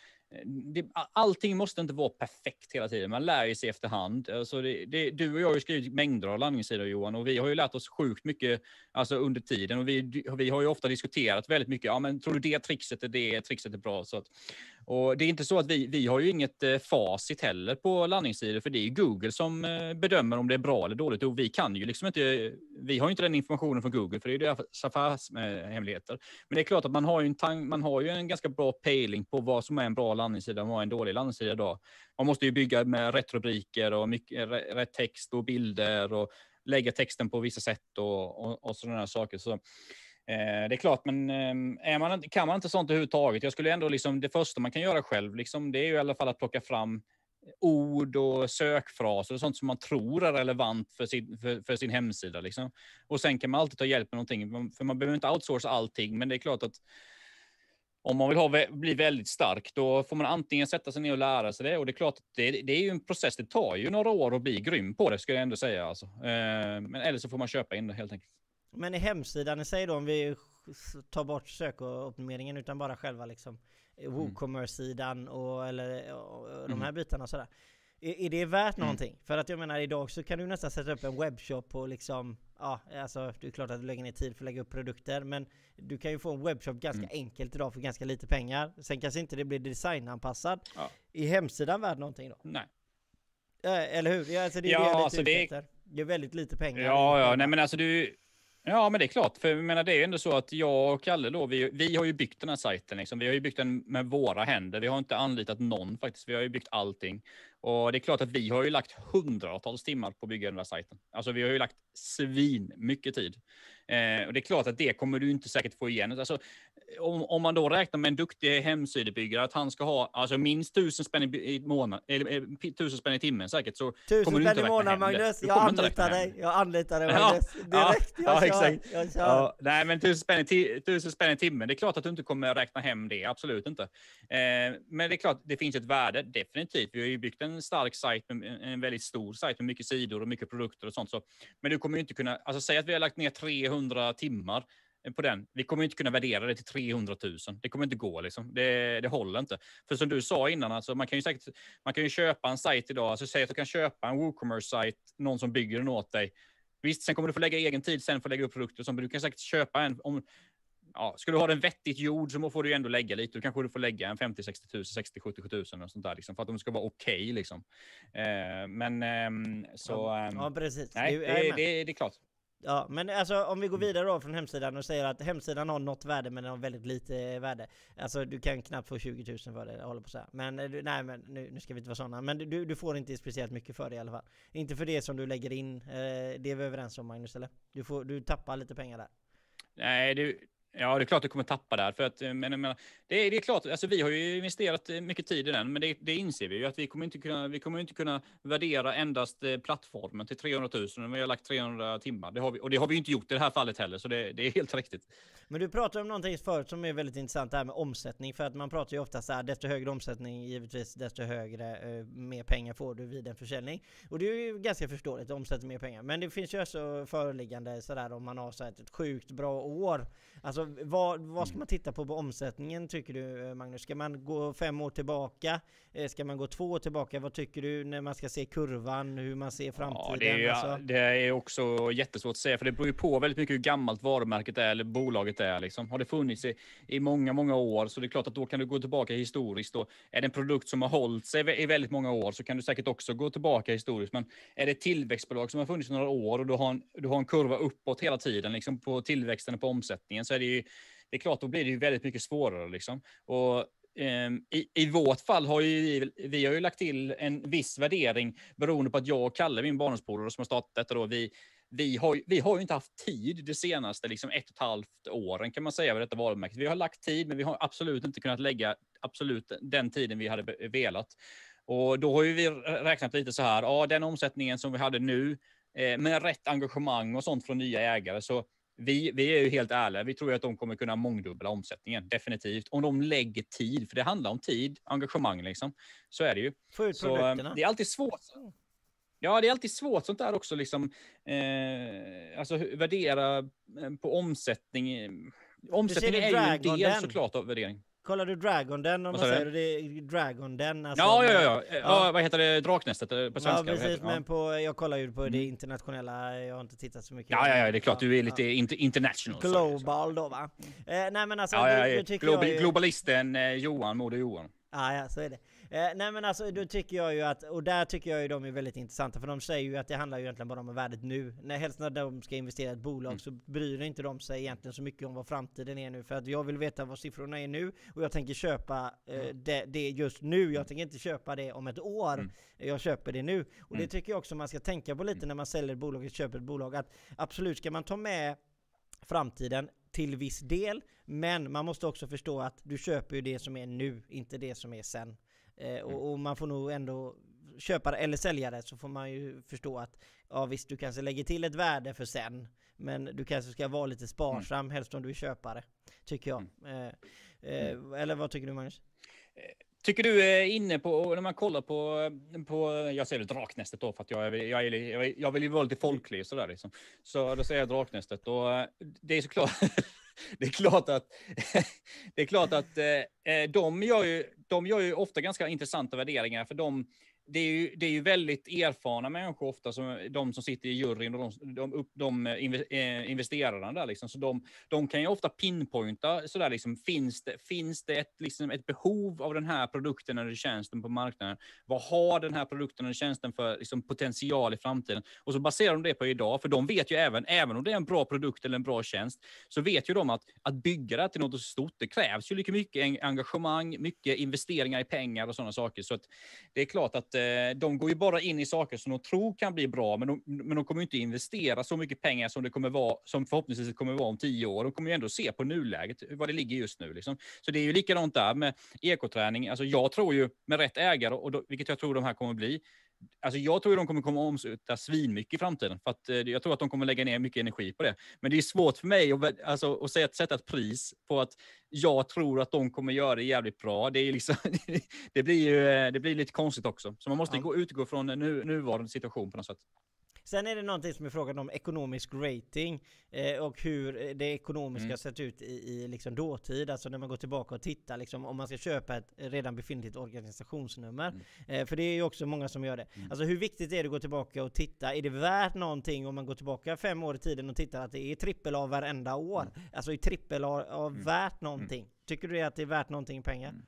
det, allting måste inte vara perfekt hela tiden. Man lär ju sig efterhand. Alltså det, det, du och jag har ju skrivit mängder av landningssidor Johan och vi har ju lärt oss sjukt mycket alltså under tiden och vi, vi har ju ofta diskuterat väldigt mycket. Ja, men tror du det trixet är det trixet är bra? Så att, och det är inte så att vi, vi har ju inget eh, facit heller på landningssidor för det är ju Google som eh, bedömer om det är bra eller dåligt och vi kan ju liksom inte. Vi har ju inte den informationen från Google för det är ju deras affärshemligheter. Men det är klart att man har ju en, tang, man har ju en ganska bra pejling på vad som är en bra landningssida och vad en dålig landningssida idag. Man måste ju bygga med rätt rubriker och mycket, rätt text och bilder och lägga texten på vissa sätt och, och, och sådana saker. Så, Eh, det är klart, men eh, är man, kan man inte sånt överhuvudtaget, jag skulle ändå liksom, det första man kan göra själv, liksom, det är ju i alla fall att plocka fram ord och sökfraser och sånt som man tror är relevant för sin, för, för sin hemsida. Liksom. Och sen kan man alltid ta hjälp med någonting, för man behöver inte outsourca allting, men det är klart att om man vill ha, bli väldigt stark, då får man antingen sätta sig ner och lära sig det. Och det är klart, det, det är ju en process. Det tar ju några år att bli grym på det, skulle jag ändå säga. Alltså. Eh, men eller så får man köpa in det helt enkelt. Men i hemsidan i sig då, om vi tar bort sökoptimeringen utan bara själva liksom WooCommerce-sidan och eller och de här bitarna och sådär. Är, är det värt någonting? För att jag menar idag så kan du nästan sätta upp en webbshop och liksom Ja, alltså det är klart att du lägger ner tid för att lägga upp produkter men du kan ju få en webbshop ganska enkelt idag för ganska lite pengar. Sen kanske inte det blir designanpassad. Ja. Är hemsidan värd någonting då? Nej. Eh, Eller hur? Ja, alltså det är Ja, det jag är lite alltså är-. Det är väldigt lite pengar. Ja, ja, nej men alltså du... Ja, men det är klart. För jag menar, det är ju ändå så att jag och Kalle då, vi, vi har ju byggt den här sajten. Liksom. Vi har ju byggt den med våra händer. Vi har inte anlitat någon faktiskt. Vi har ju byggt allting. Och det är klart att vi har ju lagt hundratals timmar på att bygga den här sajten. Alltså vi har ju lagt svin mycket tid. Eh, och det är klart att det kommer du inte säkert få igen. Alltså, om, om man då räknar med en duktig hemsidebyggare att han ska ha alltså minst tusen spänn i, månad, eller eh, tusen spänn i timmen säkert så Tusen kommer du inte räkna månaden hem det. Magnus! Jag anlitar dig! Jag anlitar dig Magnus! ja, Direkt! jag ja, kör! exakt. Jag kör! Ja, nej, men tusen spänn, i ti- tusen spänn i timmen, det är klart att du inte kommer räkna hem det, absolut inte. Eh, men det är klart, det finns ett värde, definitivt. Vi har ju byggt en stark sajt, en en väldigt stor sajt med mycket sidor och mycket produkter och sånt. Så, men du kommer ju inte kunna, alltså säg att vi har lagt ner 300 timmar på den. Vi kommer inte kunna värdera det till 300 000. Det kommer inte gå liksom. Det, det håller inte. För som du sa innan, alltså, man kan ju säkert, man kan ju köpa en sajt idag. Alltså säg att du kan köpa en WooCommerce-sajt, någon som bygger den åt dig. Visst, sen kommer du få lägga egen tid sen att lägga upp produkter men du kan säkert köpa en om Ja, ska du ha den vettigt gjord så får du ändå lägga lite. Då kanske du får lägga en 50 60 000, 60 70 000 och sånt där liksom, för att de ska vara okej liksom. Eh, men ehm, så. ehm, Ja precis. nej, Du- det, jajamän. det, det är klart. Ja, men alltså om vi går vidare då från hemsidan och säger att hemsidan har något värde men den har väldigt lite värde. Alltså du kan knappt få 20 000 för det, jag håller på att säga. Men eh, du, nej men nu, nu ska vi inte vara sådana. Men du, du får inte speciellt mycket för det i alla fall. Inte för det som du lägger in. Eh, det är vi överens om Magnus eller? Du, får, du tappar lite pengar där. Nej, det, ja, det är klart du kommer tappa där. För att, eh, men, men, det, är, det är klart, alltså, vi har ju investerat eh, mycket tid i den, men det, det inser vi ju att vi kommer inte kunna, vi kommer inte kunna värdera endast eh, plattformen till 300 000. Vi har lagt 300 timmar. Det har vi, och det har vi inte gjort i det här fallet heller, så det, det är helt riktigt. Men du pratar om någonting förut som är väldigt intressant det här med omsättning. För att man pratar ju ofta så här, desto högre omsättning givetvis desto högre, eh, mer pengar får du vid en försäljning. Och det är ju ganska förståeligt, omsätter mer pengar. Men det finns ju också föreliggande sådär om man har så här ett sjukt bra år. Alltså vad, vad ska man titta på på omsättningen tycker du eh, Magnus? Ska man gå fem år tillbaka? Eh, Ska man gå två år tillbaka? Vad tycker du när man ska se kurvan? Hur man ser framtiden? Ja, det, är, ju- alltså? det är också jättesvårt att säga, för det beror ju på väldigt mycket hur gammalt varumärket är eller bolaget är. Liksom. Har det funnits i, i många, många år så det är klart att då kan du gå tillbaka historiskt. Och är det en produkt som har hållit sig i väldigt många år så kan du säkert också gå tillbaka historiskt. Men är det ett tillväxtbolag som har funnits i några år och du har en, du har en kurva uppåt hela tiden liksom på tillväxten och på omsättningen så är det ju det är klart, då blir det ju väldigt mycket svårare. Liksom. Och ehm, i, I vårt fall har ju vi, vi har ju lagt till en viss värdering beroende på att jag och Kalle, min barndomspolare som har startat detta, då, vi, vi, har, ju- vi har ju inte haft tid de senaste liksom, ett och ett halvt åren kan man säga med detta varumärket. Vi har lagt tid, men vi har absolut inte kunnat lägga absolut den tiden vi hade velat. Och då har ju vi räknat lite så här, ja, den omsättningen som vi hade nu eh, med rätt engagemang och sånt från nya ägare så vi, vi är ju helt ärliga. Vi tror ju att de kommer kunna mångdubbla omsättningen, definitivt. Om de lägger tid, för det handlar om tid, engagemang liksom. Så är det ju. Få ut Så produkterna. det är alltid svårt. Ja, det är alltid svårt sånt där också, liksom. Eh, alltså värdera eh, på omsättning. Omsättning är ju en del Den? såklart av värdering. Kollar du Dragon Den om Vad man säger det? är Dragon Den alltså Ja, ja, ja, ja. ja. Vad heter det? Draknästet eh, på svenska? Ja precis, det? men på, jag kollar ju på det Mm. internationella, jag har inte tittat så mycket. Ja, ja, ja, det är klart. Du är lite inter international. det. Global då va? Eh, nej men alltså, Ja, ja, ja. Global. Globalisten eh, Johan, Moder Johan. Ja, ja, så är det. Eh, nej men alltså, då tycker jag ju att, och där tycker jag ju de är väldigt intressanta, för de säger ju att det handlar ju egentligen bara om värdet nu. När helst när de ska investera i ett bolag Mm. så bryr inte de sig egentligen så mycket om vad framtiden är nu, för att jag vill veta vad siffrorna är nu, och jag tänker köpa eh, det, det just nu, jag tänker inte köpa det om ett år. Mm. Jag köper det nu. Och det Mm. tycker jag också man ska tänka på lite när man säljer ett bolag och köper ett bolag, att absolut ska man ta med framtiden till viss del, men man måste också förstå att du köper ju det som är nu, inte det som är sen. Eh, och, och man får nog ändå köpa det eller sälja det så får man ju förstå att ja visst du kanske lägger till ett värde för sen men du kanske ska vara lite sparsam helst om du är köpare tycker jag. Eh, eh, eller vad tycker du Magnus? Tycker du är inne på, när man kollar på, på jag säger väl Draknästet då, för att jag, är, jag, är, jag, vill ju vara lite folklig sådär liksom. Så då säger jag Draknästet och eh, det är såklart, det är klart att, det är klart att eh, eh, de, gör ju, de gör ju ofta ganska intressanta värderingar för de, det är, ju, det är ju väldigt erfarna människor ofta, som, de som sitter i juryn och de, de, de eh, eh, investerarna där. Liksom. Så de, de kan ju ofta pinpointa, sådär, liksom, finns det, finns det ett, liksom, ett behov av den här produkten eller tjänsten på marknaden? Vad har den här produkten eller tjänsten för liksom, potential i framtiden? Och så baserar de det på idag, för de vet ju även, även om det är en bra produkt eller en bra tjänst, så vet ju de att, att bygga det till något stort, det krävs ju lika mycket engagemang, mycket investeringar i pengar och sådana saker. Så att det är klart att Eh, de går ju bara in i saker som de tror kan bli bra, men de, men de kommer inte investera så mycket pengar som det kommer vara, som förhoppningsvis kommer vara om tio år. De kommer ju ändå se på nuläget, vad det ligger just nu. Liksom. Så det är ju likadant där med ekoträning. Alltså jag tror ju med rätt ägare, och då, vilket jag tror de här kommer bli, Alltså jag tror att de kommer komma omsluta svinmycket i framtiden. För att, eh, jag tror att de kommer lägga ner mycket energi på det. Men det är svårt för mig att, alltså, att säga, att sätta ett pris på att jag tror att de kommer göra det jävligt bra. Det, är liksom, det, blir, ju, eh, det blir lite konstigt också. Så man måste ja. gå, utgå från nu, nuvarande situation på något sätt. Sen är det någonting som är frågan om ekonomisk rating eh, och hur det ekonomiska mm. sett ut i, i liksom dåtid, alltså när man går tillbaka och tittar liksom, om man ska köpa ett redan befintligt organisationsnummer. Mm. Eh, för det är ju också många som gör det. Mm. Alltså hur viktigt är det att gå tillbaka och titta? Är det värt någonting om man går tillbaka fem år i tiden och tittar att det är trippel A varenda år? Mm. Alltså är trippel A mm. värt någonting? Mm. Tycker du att det är värt någonting i pengar? Mm.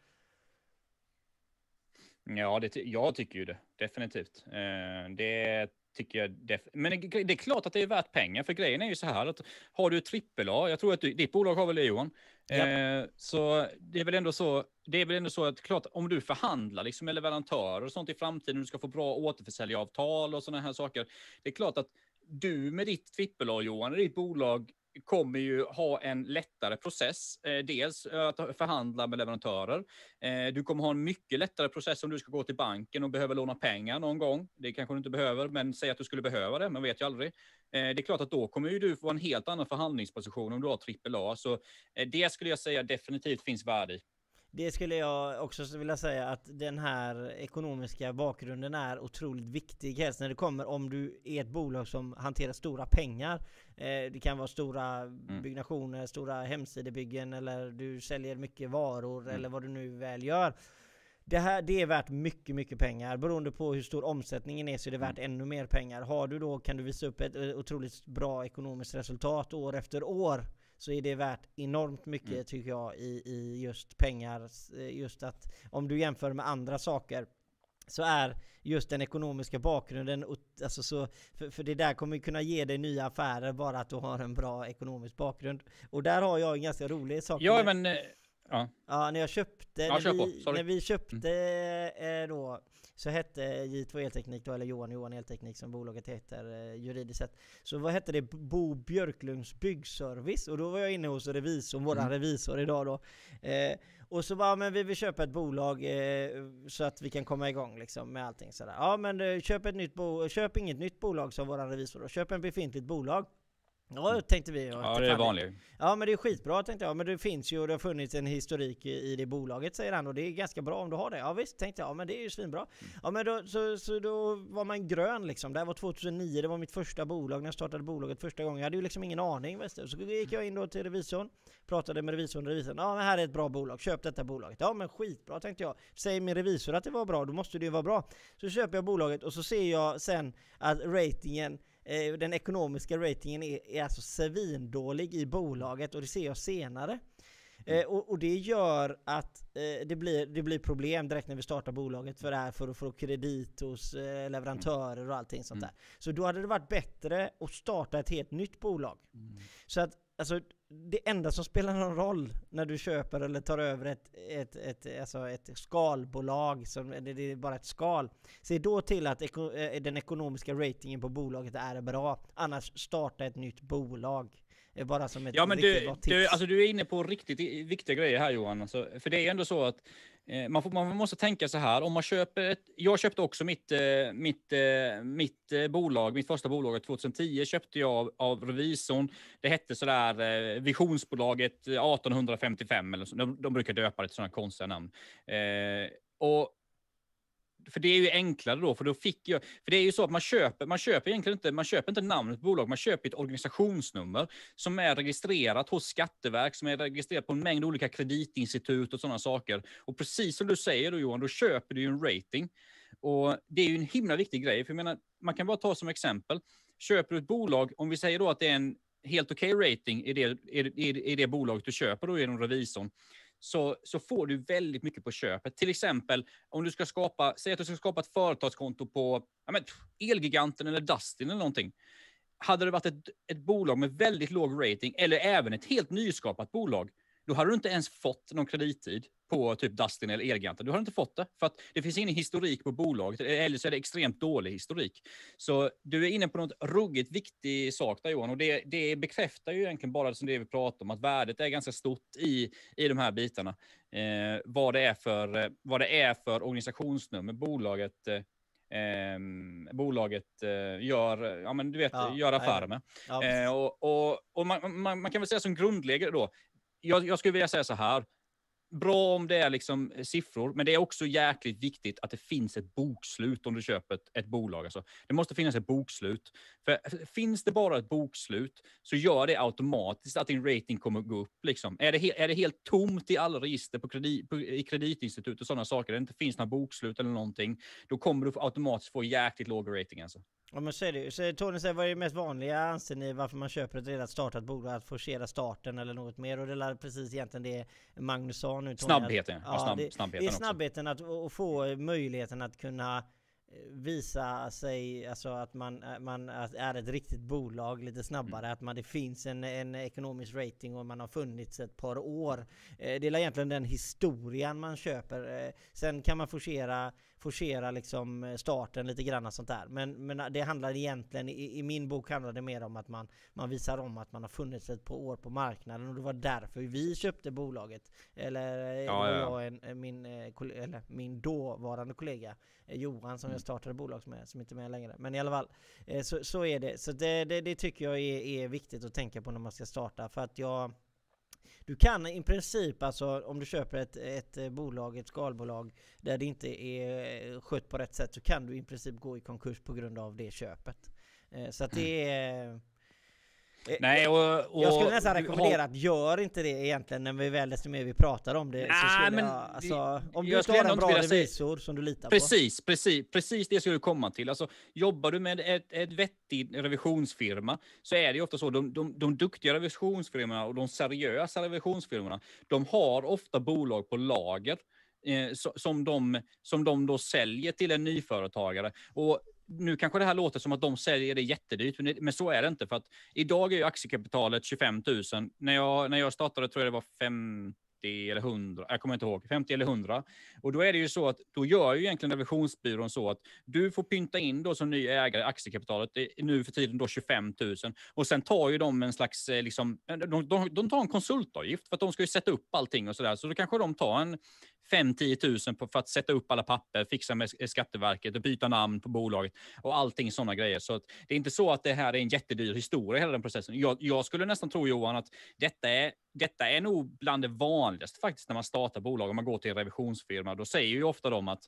Ja, det, jag tycker ju det. Definitivt. Eh, det tycker jag. Def- men det, det, är klart att det är värt pengar, för grejen är ju så här att har du trippel A, jag tror att du, ditt bolag har väl det Johan? Ja. Eh, så det är väl ändå så. Det är väl ändå så att klart om du förhandlar liksom med leverantörer och sånt i framtiden, du ska få bra återförsäljaravtal och sådana här saker. Det är klart att du med ditt trippel A Johan, ditt bolag kommer ju ha en lättare process. Eh, dels att förhandla med leverantörer. Eh, du kommer ha en mycket lättare process om du ska gå till banken och behöver låna pengar någon gång. Det kanske du inte behöver, men säg att du skulle behöva det, man vet ju aldrig. Eh, det är klart att då kommer ju du få en helt annan förhandlingsposition om du har AAA. Så det skulle jag säga definitivt finns värde i. Det skulle jag också vilja säga att den här ekonomiska bakgrunden är otroligt viktig helst när det kommer om du är ett bolag som hanterar stora pengar. Eh, det kan vara stora mm. byggnationer, stora hemsidebyggen eller du säljer mycket varor mm. eller vad du nu väl gör. Det här det är värt mycket, mycket pengar. Beroende på hur stor omsättningen är så är det värt mm. ännu mer pengar. Har du då kan du visa upp ett otroligt bra ekonomiskt resultat år efter år så är det värt enormt mycket mm. tycker jag i, i just pengar. Just att om du jämför med andra saker så är just den ekonomiska bakgrunden, alltså så, för, för det där kommer kunna ge dig nya affärer bara att du har en bra ekonomisk bakgrund. Och där har jag en ganska rolig sak. Ja, men... Ja. ja, när jag köpte, ja, när, vi, när vi köpte mm. eh, då så hette J2 Elteknik då, eller Johan Johan Elteknik som bolaget heter eh, juridiskt sett. Så vad hette det? Bo Björklunds Byggservice. Och då var jag inne hos revisorn, våran mm. revisor idag då. Eh, och så bara, men vi vill köpa ett bolag eh, så att vi kan komma igång liksom med allting sådär. Ja men eh, köp ett nytt bo köp inget nytt bolag sa våran revisor då. Köp en befintligt bolag. Ja, tänkte vi. Ja, det är vanligt. Ja, men det är skitbra tänkte jag. Men det finns ju och det har funnits en historik i det bolaget säger han och det är ganska bra om du har det. Ja visst, tänkte jag. Ja, men det är ju svinbra. Mm. Ja, men då, så, så då var man grön liksom. Det här var 2009, det var mitt första bolag när jag startade bolaget första gången. Jag hade ju liksom ingen aning. Du. Så gick jag in då till revisorn, pratade med revisorn och revisorn. Ja, men här är ett bra bolag. Köp detta bolaget. Ja, men skitbra tänkte jag. Säger min revisor att det var bra, då måste det ju vara bra. Så köper jag bolaget och så ser jag sen att ratingen den ekonomiska ratingen är, är alltså svindålig i bolaget och det ser jag senare. Eh, och, och, det gör att eh, det, blir, det blir problem direkt när vi startar bolaget för det här för att få kredit hos eh, leverantörer och allting sånt mm. där. Så då hade det varit bättre att starta ett helt nytt bolag. Mm. Så att alltså, det enda som spelar någon roll när du köper eller tar över ett, ett, ett, alltså ett skalbolag, som, det är bara ett skal. Se då till att eko, eh, den ekonomiska ratingen på bolaget är bra. Annars starta ett nytt bolag. Bara som ett ja, men du, du, alltså du är inne på riktigt viktiga grejer här Johan. Alltså, för det är ändå så att Eh, man, får, man, måste tänka så här, om man köper ett, jag köpte också mitt, eh, mitt, eh, mitt bolag, mitt första bolag 2010 köpte jag av, av revisorn. Det hette sådär Visionsbolaget 1855 eller så. De, de brukar döpa det till sådana konstiga namn. Eh, och för det är ju enklare då, för då fick jag, för det är ju så att man köper, man köper egentligen inte, man köper inte namnet på bolag, man köper ett organisationsnummer som är registrerat hos Skatteverk, som är registrerat på en mängd olika kreditinstitut och sådana saker. Och precis som du säger då Johan, då köper du ju en rating. Och det är ju en himla viktig grej, för jag menar, man kan bara ta som exempel, köper du ett bolag, om vi säger då att det är en helt okej okay rating i det, i, i, i det bolaget du köper då genom revisorn, så, så får du väldigt mycket på köpet. Till exempel om du ska skapa, säg att du ska skapa ett företagskonto på ja, men, Elgiganten eller Dustin eller någonting. Hade det varit ett, ett bolag med väldigt låg rating eller även ett helt nyskapat bolag, då hade du inte ens fått någon kredittid på typ Dustin eller Elgiganten. Du har inte fått det, för att det finns ingen historik på bolaget, eller så är det extremt dålig historik. Så du är inne på något ruggigt viktig sak där Johan, och det, det bekräftar ju egentligen bara det som det vi pratar om, att värdet är ganska stort i, i de här bitarna. Eh, vad, det är för, vad det är för organisationsnummer bolaget eh, Eh, bolaget eh, gör, ja, men du vet, ja, gör affärer med. Ja, eh, och, och, och man, man, man, kan väl säga som grundläggare då, jag, jag skulle vilja säga så här, bra om det är liksom eh, siffror, men det är också jäkligt viktigt att det finns ett bokslut om du köper ett, ett bolag. Alltså, det måste finnas ett bokslut. För finns det bara ett bokslut så gör det automatiskt att din rating kommer gå upp. Liksom. Är, det är det helt tomt i alla register på, kredit, på i kreditinstitut och sådana saker, där det inte finns några bokslut eller någonting, då kommer du automatiskt få jäkligt låg rating. Alltså. Ja men så är det ju. Så Tony säger, vad är det mest vanliga anser ni varför man köper ett redan startat bolag? Att forcera starten eller något mer? Och det är precis egentligen det Magnus sa nu Tony. Snabbheten. Ja, snabb, det, snabbheten, det är snabbheten att, att få möjligheten att kunna visa sig, alltså att man, man är ett riktigt bolag lite snabbare, mm. att man, det finns en, en ekonomisk rating och man har funnits ett par år. Eh, det är egentligen den historien man köper. Eh, sen kan man forcera, forcera liksom starten lite grann och sånt där. Men, men det handlar egentligen, i, i, min bok handlar det mer om att man, man visar om att man har funnits ett par år på marknaden och det var därför vi köpte bolaget. Eller ja, ja, ja. jag en, min, eller min dåvarande kollega Johan som jag startade bolag med, som inte är med längre. Men i alla fall, eh, så, så är det. Så det, det, det tycker jag är, är, viktigt att tänka på när man ska starta. För att jag... Du kan i princip, alltså om du köper ett, ett bolag, ett skalbolag, där det inte är skött på rätt sätt, så kan du i princip gå i konkurs på grund av det köpet. Eh, så att det är... Eh, Nej, och, och, jag skulle nästan rekommendera att gör inte det egentligen när vi väl desto mer vi pratar om det. Skulle men, jag, alltså, om du inte har en bra revisor som du litar precis, på. Precis, precis det skulle du komma till. Alltså, jobbar du med ett, ett vettig revisionsfirma så är det ofta så. De, de, de duktiga revisionsfirmorna och de seriösa revisionsfirmorna, de har ofta bolag på lager eh, som, de, som de då säljer till en nyföretagare. Och nu kanske det här låter som att de säljer det jättedyrt, men så är det inte. För att idag är ju aktiekapitalet 25 000. När jag, när jag startade tror jag det var 50 eller 100, jag kommer inte ihåg, 50 eller 100. Och då är det ju så att då gör ju egentligen revisionsbyrån så att du får pynta in då som ny ägare aktiekapitalet, nu för tiden då 25 000. Och sen tar ju de en slags, eh, liksom, eh, de, de, de tar en konsultavgift för att de ska ju sätta upp allting och sådär. Så då kanske de tar en 5-10 000 för att sätta upp alla papper, fixa med Skatteverket och byta namn på bolaget och allting sådana grejer. Så det är inte så att det här är en jättedyr historia, hela den processen. Jag, jag skulle nästan tro Johan att detta är, detta är nog bland det vanligaste faktiskt när man startar bolag. Om man går till en revisionsfirma, då säger ju ofta de att,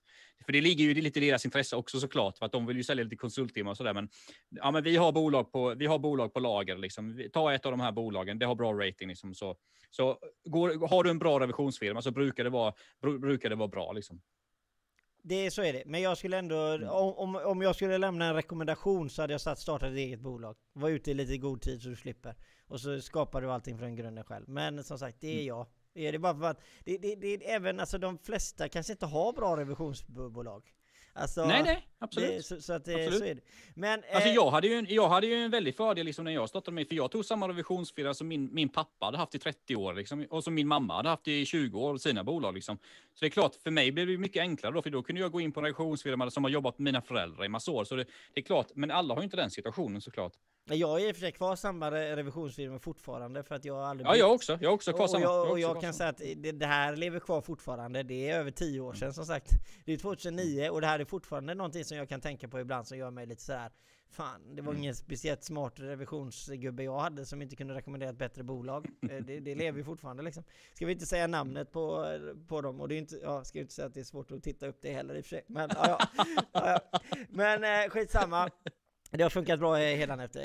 för det ligger ju lite i deras intresse också såklart, för att de vill ju sälja lite konsulttimmar och sådär. Men, ja, men vi har bolag på, vi har bolag på lager, liksom. ta ett av de här bolagen, det har bra rating. Liksom, så så går, har du en bra revisionsfirma så brukar det vara, brukar det vara bra. Liksom. Det, så är det. Men jag skulle ändå, mm. om, om jag skulle lämna en rekommendation så hade jag satt starta ett eget bolag. Var ute i lite god tid så du slipper. Och så skapar du allting från grunden själv. Men som sagt, det är mm. jag. Är det bara för att det, det, det, även alltså de flesta kanske inte har bra revisionsbolag. Alltså, nej, nej, absolut. Det, så, så, att absolut. så är det. Men, alltså, eh, jag, hade ju en, jag hade ju en väldig fördel liksom, när jag startade mig, för jag tog samma revisionsfirma som min, min pappa hade haft i 30 år, liksom, och som min mamma hade haft i 20 år, sina bolag. Liksom. Så det är klart, för mig blev det mycket enklare då, för då kunde jag gå in på en revisionsfirma som har jobbat med mina föräldrar i massa år. Så det, det är klart, men alla har ju inte den situationen såklart. Jag är i och för sig kvar samma revisionsfirma fortfarande för att jag aldrig Ja, jag också. Jag är också kvar och samma. Jag, och jag, jag kan säga att det, det, här lever kvar fortfarande. Det är över tio år sedan som sagt. Det är 2009 och det här är fortfarande någonting som jag kan tänka på ibland som gör mig lite sådär Fan, det var mm. ingen speciellt smart revisionsgubbe jag hade som inte kunde rekommendera ett bättre bolag. Eh, det, det lever ju fortfarande liksom. Ska vi inte säga namnet på, på dem? Och det är inte, ja, ska inte säga att det är svårt att titta upp det heller i och för sig. Men, ja, ja. Men eh, skitsamma. Det har funkat bra hedan efter,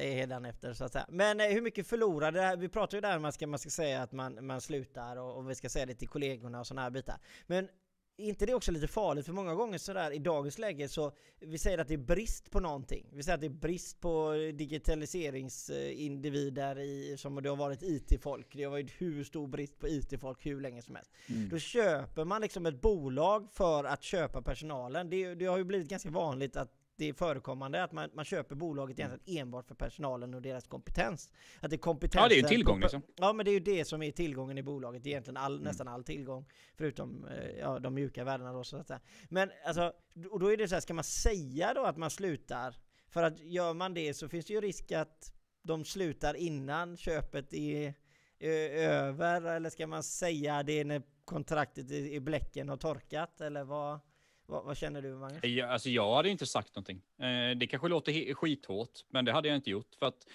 efter så att säga. Men eh, hur mycket förlorade, vi pratar ju där man ska, man ska säga att man, man slutar och, och vi ska säga det till kollegorna och sådana här bitar. Men är inte det också lite farligt? För många gånger sådär i dagens läge så vi säger att det är brist på någonting. Vi säger att det är brist på digitaliseringsindivider i, som det har varit IT-folk. Det har varit hur stor brist på IT-folk hur länge som helst. Mm. Då köper man liksom ett bolag för att köpa personalen. Det, det har ju blivit ganska vanligt att det är förekommande att man, man köper bolaget egentligen enbart för personalen och deras kompetens. Att det är kompetensen Ja, det är ju en tillgång liksom. Ja men det är ju det som är tillgången i bolaget, egentligen all, nästan all tillgång. Förutom eh, ja, de mjuka värdena då så att säga. Men alltså, och då är det så här, ska man säga då att man slutar? För att gör man det så finns det ju risk att de slutar innan köpet är över, eller ska man säga det när kontraktet i i bläcken har torkat, eller vad, vad, vad känner du Magnus? Jag, alltså jag hade inte sagt någonting. Eh, det kanske låter skithårt, men det hade jag inte gjort. För att,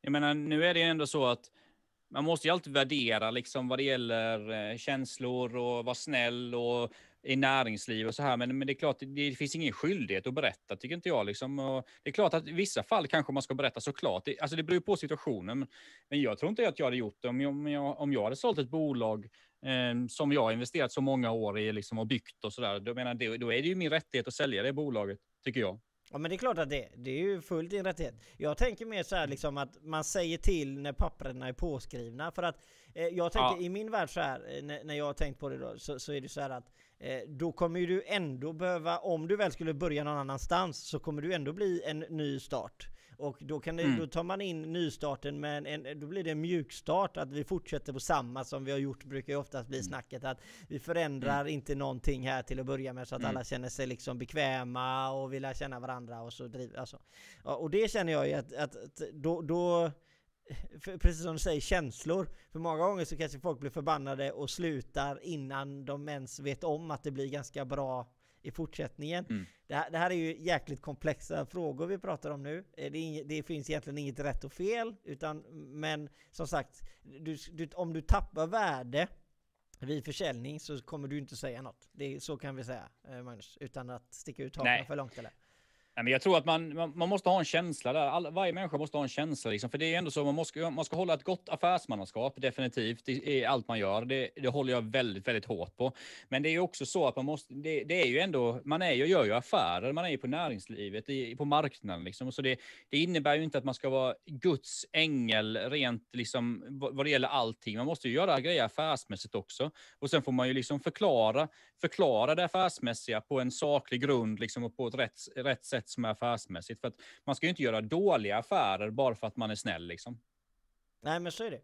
jag menar, nu är det ändå så att man måste ju alltid värdera liksom vad det gäller eh, känslor och vara snäll och i näringsliv och så här. Men, men det är klart, det, det finns ingen skyldighet att berätta, tycker inte jag. Liksom. Och det är klart att i vissa fall kanske man ska berätta såklart. Det, alltså det beror ju på situationen. Men, men jag tror inte att jag hade gjort det om jag, om jag, om jag hade sålt ett bolag som jag har investerat så många år i liksom, och byggt och sådär. Då, menar, det, då är det ju min rättighet att sälja det bolaget, tycker jag. Ja men det är klart att det Det är ju fullt din rättighet. Jag tänker mer så här liksom att man säger till när papperna är påskrivna. För att eh, jag tänker Ja. i min värld så här, eh, när, när jag har tänkt på det då, så, så är det så här att eh, då kommer ju du ändå behöva, om du väl skulle börja någon annanstans, så kommer du ändå bli en ny start. Och då, kan det, Mm. då tar man in nystarten med en, en, då blir det en mjukstart, att vi fortsätter på samma som vi har gjort, brukar ju oftast bli snacket. Att vi förändrar inte någonting här till att börja med så att Mm. alla känner sig liksom bekväma och vill lära känna varandra och så driver, alltså. ja, Och det känner jag ju att, att, att då, då precis som du säger, känslor. För många gånger så kanske folk blir förbannade och slutar innan de ens vet om att det blir ganska bra i fortsättningen. Mm. Det, här, det här är ju jäkligt komplexa frågor vi pratar om nu. Eh, Det, inget, det finns egentligen inget rätt och fel, utan, men som sagt, du, du, om du tappar värde vid försäljning så kommer du inte säga något. Det, så kan vi säga, eh, Magnus, utan att sticka ut hakan för långt eller? Nej, men jag tror att man, man, man måste ha en känsla där. All, varje människa måste ha en känsla. Liksom. För det är ändå så, man, måste, man ska hålla ett gott affärsmannaskap, definitivt, i, i allt man gör. Det, det håller jag väldigt, väldigt hårt på. Men det är ju också så att man måste, det, det är ju ändå, man är ju, gör ju affärer, man är ju på näringslivet, i, på marknaden. Liksom. Så det, det innebär ju inte att man ska vara Guds ängel rent liksom, vad, vad det gäller allting. Man måste ju göra grejer affärsmässigt också. Och sen får man ju liksom förklara, förklara det affärsmässiga på en saklig grund liksom, och på ett rätt, rätt sätt som är affärsmässigt. För att man ska ju inte göra dåliga affärer bara för att man är snäll. Liksom. Nej men så är det.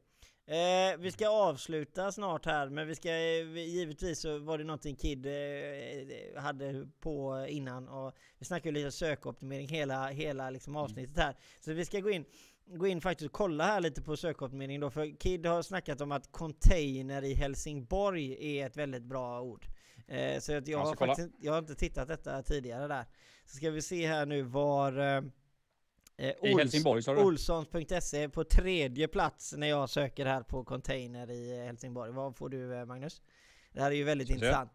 Eh, vi ska avsluta snart här, men vi ska eh, vi- givetvis så var det någonting Kid eh, hade på innan och vi snackade lite sökoptimering hela, hela liksom avsnittet här. Så vi ska gå in, gå in faktiskt och kolla här lite på sökoptimering då, för Kid har snackat om att container i Helsingborg är ett väldigt bra ord. Eh, så jag, Ja, har faktiskt, jag har inte tittat detta tidigare där. Så ska vi se här nu var eh, eh, Ols-? Olssons.se på tredje plats när jag söker här på container i eh, Helsingborg. Vad får du eh, Magnus? Det här är ju väldigt intressant.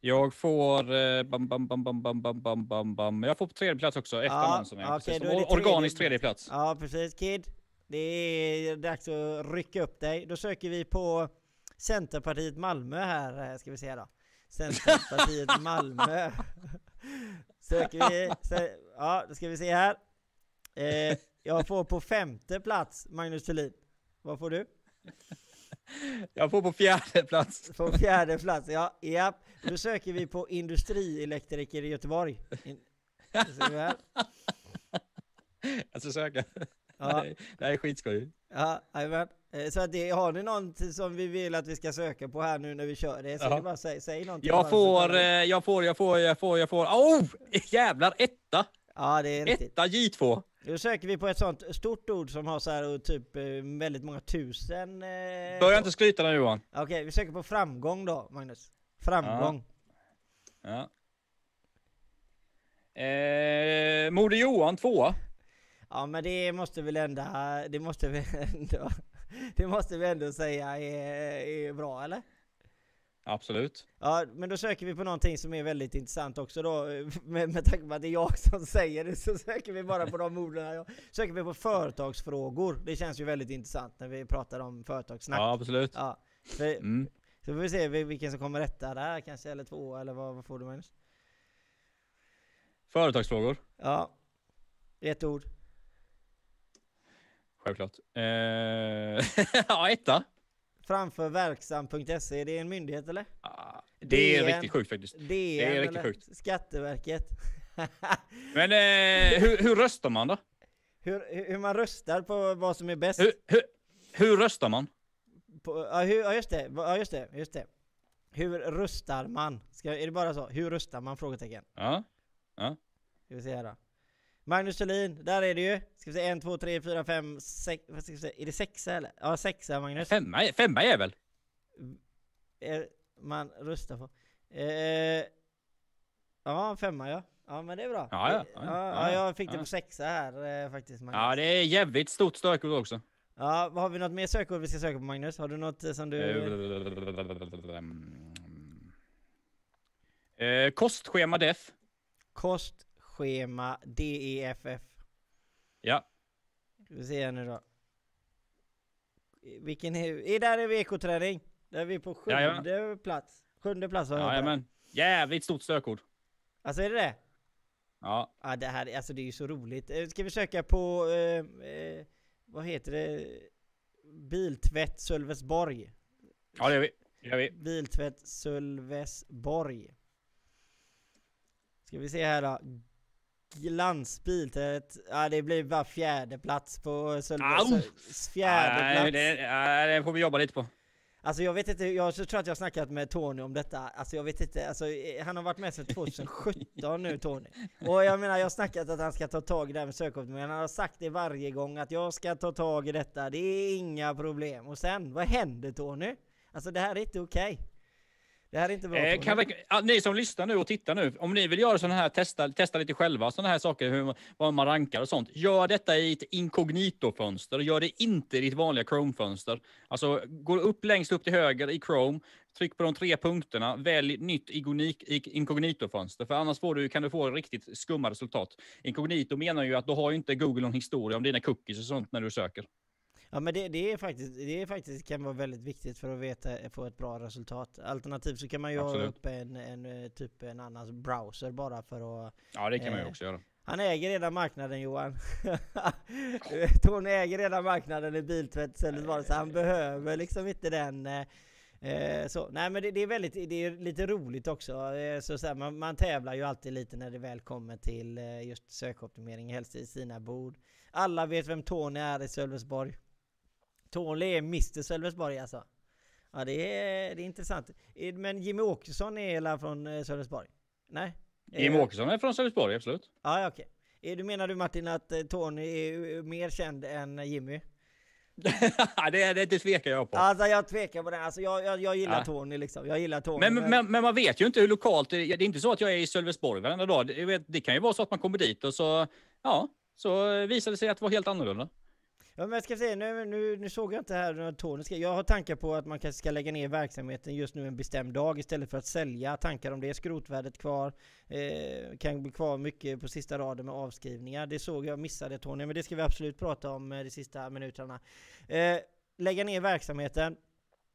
Jag får... Eh, bam, bam, bam, bam, bam, bam, bam, bam, bam. Jag får på tredje plats också, efter Ja, okej, precis. är det Or- Organiskt tredje- plats. Ja precis Kid. Det är dags att rycka upp dig. Då söker vi på Centerpartiet Malmö här, ska vi se då. Centerpartiet Malmö. Söker vi, sö- ja då ska vi se här. Eh, jag får på femte plats Magnus Thulin. Vad får du? Jag får på fjärde plats. På fjärde plats, ja, ja. Då söker vi på industrielektriker i Göteborg. In. Jag ska söka. Ja. Det här är skitskoj. Ja. Eh, Så att det, har ni något som vi vill att vi ska söka på här nu när vi kör det? Så Ja. bara säg, säg någonting. Jag får, eh, jag får, jag får, jag får, jag får. Oh! Jävlar, etta! Ja, det är riktigt. Etta J2. Då söker vi på ett sånt stort ord som har så här typ eh, väldigt många tusen. Eh, Börja inte skryta nu Johan. Okej, vi söker på framgång då, Magnus. Framgång. Ja. Eh, Moder Johan tvåa. Ja, men det måste väl ändå, det måste vi ändå, det måste vi ändå säga är, är bra, eller? Absolut. Ja, men då söker vi på någonting som är väldigt intressant också då. Med, med tanke på att det är jag som säger det så söker vi bara på de orden. här. Söker vi på företagsfrågor. Det känns ju väldigt intressant när vi pratar om företagssnack. Ja, absolut. Ja, för Mm. Så får vi se vil- vilken som kommer rätta där kanske, eller två eller vad, vad får du Magnus? Företagsfrågor, Ja. Ett ord. Självklart. Eh, ja, etta. Framför verksam.se, det är en myndighet eller? Ah, Det är DN. riktigt sjukt faktiskt. DN Det är riktigt sjukt. Skatteverket. Men eh, hur, hur röstar man då? hur, hur man röstar på vad som är bäst. Hur, hur, hur röstar man? På, ja, hur, ja just det, ja just det, just det. Hur röstar man? Ska, är det bara så? Hur röstar man? Frågetecken. Ja. Ska vi se här då. Magnus Thulin, där är det ju. Ska vi se, en, två, tre, fyra, fem, sex, vad ska vi se, är det sexa eller? Ja sexa Magnus. Femma, femma är väl? Eh, man röstar på. Eh, ja, femma ja. Ja men det är bra. Ja, ja. Det- Ja, ja, ja, ja, jag fick det på sexa här eh, faktiskt Magnus. Ja, det är jävligt stort stökord också. Ja, har vi något mer sökord vi ska söka på Magnus? Har du något eh, som du... Eh, kostschema def. Kostschema DEFF. Ja. Ska vi se här nu då. Vilken är... är där är vi ekoträning. Där är vi på sjunde Jajamän. plats. Sjunde plats har jag. Jajamän. Jävligt stort stökord. Alltså är det det? Ja. Ja det här, alltså det är ju så roligt. Eh, Ska vi söka på, eh, eh, vad heter det? Biltvätt Sölvesborg. Ja, det gör vi. Det gör vi. Biltvätt Sölvesborg. Ska vi se här då. Glansbiltvätt. Ja det blir bara fjärde plats på Sölve, Au! Söl- Fjärde Nej, plats. det, nej, det får vi jobba lite på. Alltså jag vet inte, jag tror att jag har snackat med Tony om detta, alltså jag vet inte, alltså han har varit med sedan 2017 nu Tony. Och jag menar jag har snackat att han ska ta tag i det här med sökoptimering, han har sagt det varje gång att jag ska ta tag i detta, det är inga problem. Och sen, vad händer Tony? Alltså det här är inte okej. Det här är inte bra Eh, kan vi, ni som lyssnar nu och tittar nu, om ni vill göra sådana här, testa, testa lite själva, sådana här saker, hur, vad man rankar och sånt. Gör detta i ett inkognito-fönster, gör det inte i ditt vanliga Chrome-fönster. Alltså, gå upp längst upp till höger i Chrome, tryck på de tre punkterna, välj nytt inkognito-fönster, för annars får du, kan du få riktigt skumma resultat. Inkognito menar ju att då har ju inte Google någon historia om dina cookies och sånt när du söker. Ja men det, det är faktiskt, det är faktiskt kan vara väldigt viktigt för att veta, få ett bra resultat. Alternativt så kan man ju ha Absolut. upp en, en, eh, typ en annan browser bara för att Ja, det kan man ju Eh, också göra. Han äger redan marknaden Johan. Tony äger redan marknaden i biltvätt Sölvesborg så han behöver liksom inte den eh, eh, så. Nej men det, det är väldigt, det är lite roligt också. Eh, så, så här, man, man tävlar ju alltid lite när det väl kommer till eh, just sökoptimering, helst i sina bord. Alla vet vem Tony är i Sölvesborg. Tony är Mr Sölvesborg alltså. Ja det är, det är intressant. Eh, Men Jimmy Åkesson är hela från eh, Sölvesborg? Nej? Jim Eh, Åkesson är från Sölvesborg, absolut. Ja, okej. Är du menar du Martin att eh, Tony är eh, mer känd än Jimmy? det, det, det tvekar jag på. Alltså jag tvekar på det. Alltså jag, jag, jag gillar Ja. Tony liksom. Jag gillar Tony. Men, men, men man vet ju inte hur lokalt, det det är inte så att jag är i Sölvesborg varenda dag. Det, det kan ju vara så att man kommer dit och så, ja, så visar det sig att det var helt annorlunda. Ja, men jag ska säga, nu, nu, nu såg jag inte här när Tony ska... Jag har tankar på att man kanske ska lägga ner verksamheten just nu en bestämd dag istället för att sälja. Tankar om det. Skrotvärdet kvar. Eh, kan bli kvar mycket på sista raden med avskrivningar. Det såg jag, missade Tony. Men det ska vi absolut prata om eh, de sista minuterna. Eh, lägga ner verksamheten.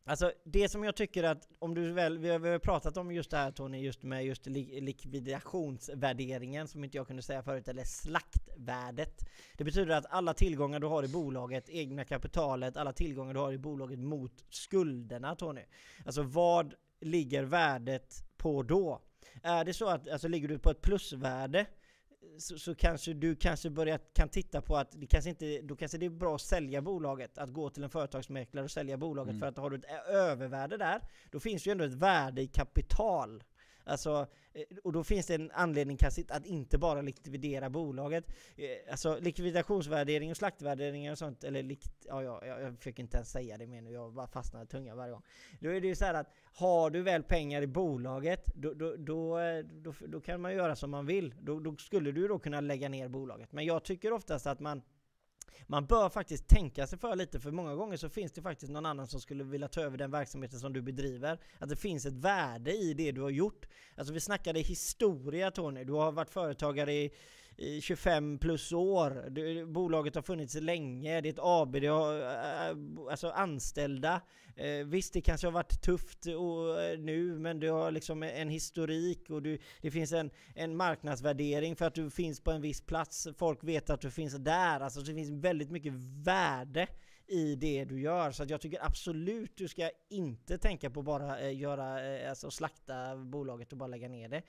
Alltså det som jag tycker att, om du väl, vi har, vi har pratat om just det här Tony, just med just li, likvidationsvärderingen som inte jag kunde säga förut, eller slaktvärdet. Det betyder att alla tillgångar du har i bolaget, egna kapitalet, alla tillgångar du har i bolaget mot skulderna Tony. Alltså vad ligger värdet på då? Är det så att, alltså ligger du på ett plusvärde så, så kanske du kanske börjar kan titta på att det kanske inte, då kanske det är bra att sälja bolaget, att gå till en företagsmäklare och sälja bolaget Mm. för att har du ett övervärde där, då finns ju ändå ett värde i kapital. Alltså, eh, och då finns det en anledning kanske att inte bara likvidera bolaget. Eh, alltså likvidationsvärdering och slaktvärdering och sånt, eller likt, ja, ja, jag, fick försöker inte ens säga det mer nu, jag bara fastnar i tungan varje gång. Då är det ju så här att har du väl pengar i bolaget, då, då, då, eh, då, då kan man göra som man vill. Då, då skulle du då kunna lägga ner bolaget. Men jag tycker oftast att man man bör faktiskt tänka sig för lite, för många gånger så finns det faktiskt någon annan som skulle vilja ta över den verksamheten som du bedriver. Att det finns ett värde i det du har gjort. Alltså vi snackade historia Tony, du har varit företagare i, i 25 plus år. Du, bolaget har funnits länge, det är ett AB, det har eh, alltså anställda. Eh, visst, det kanske har varit tufft och, eh, nu, men du har liksom en historik och du, det finns en, en marknadsvärdering för att du finns på en viss plats. Folk vet att du finns där. Alltså det finns väldigt mycket värde i det du gör. Så att jag tycker absolut du ska inte tänka på bara eh, göra, eh, alltså slakta bolaget och bara lägga ner det.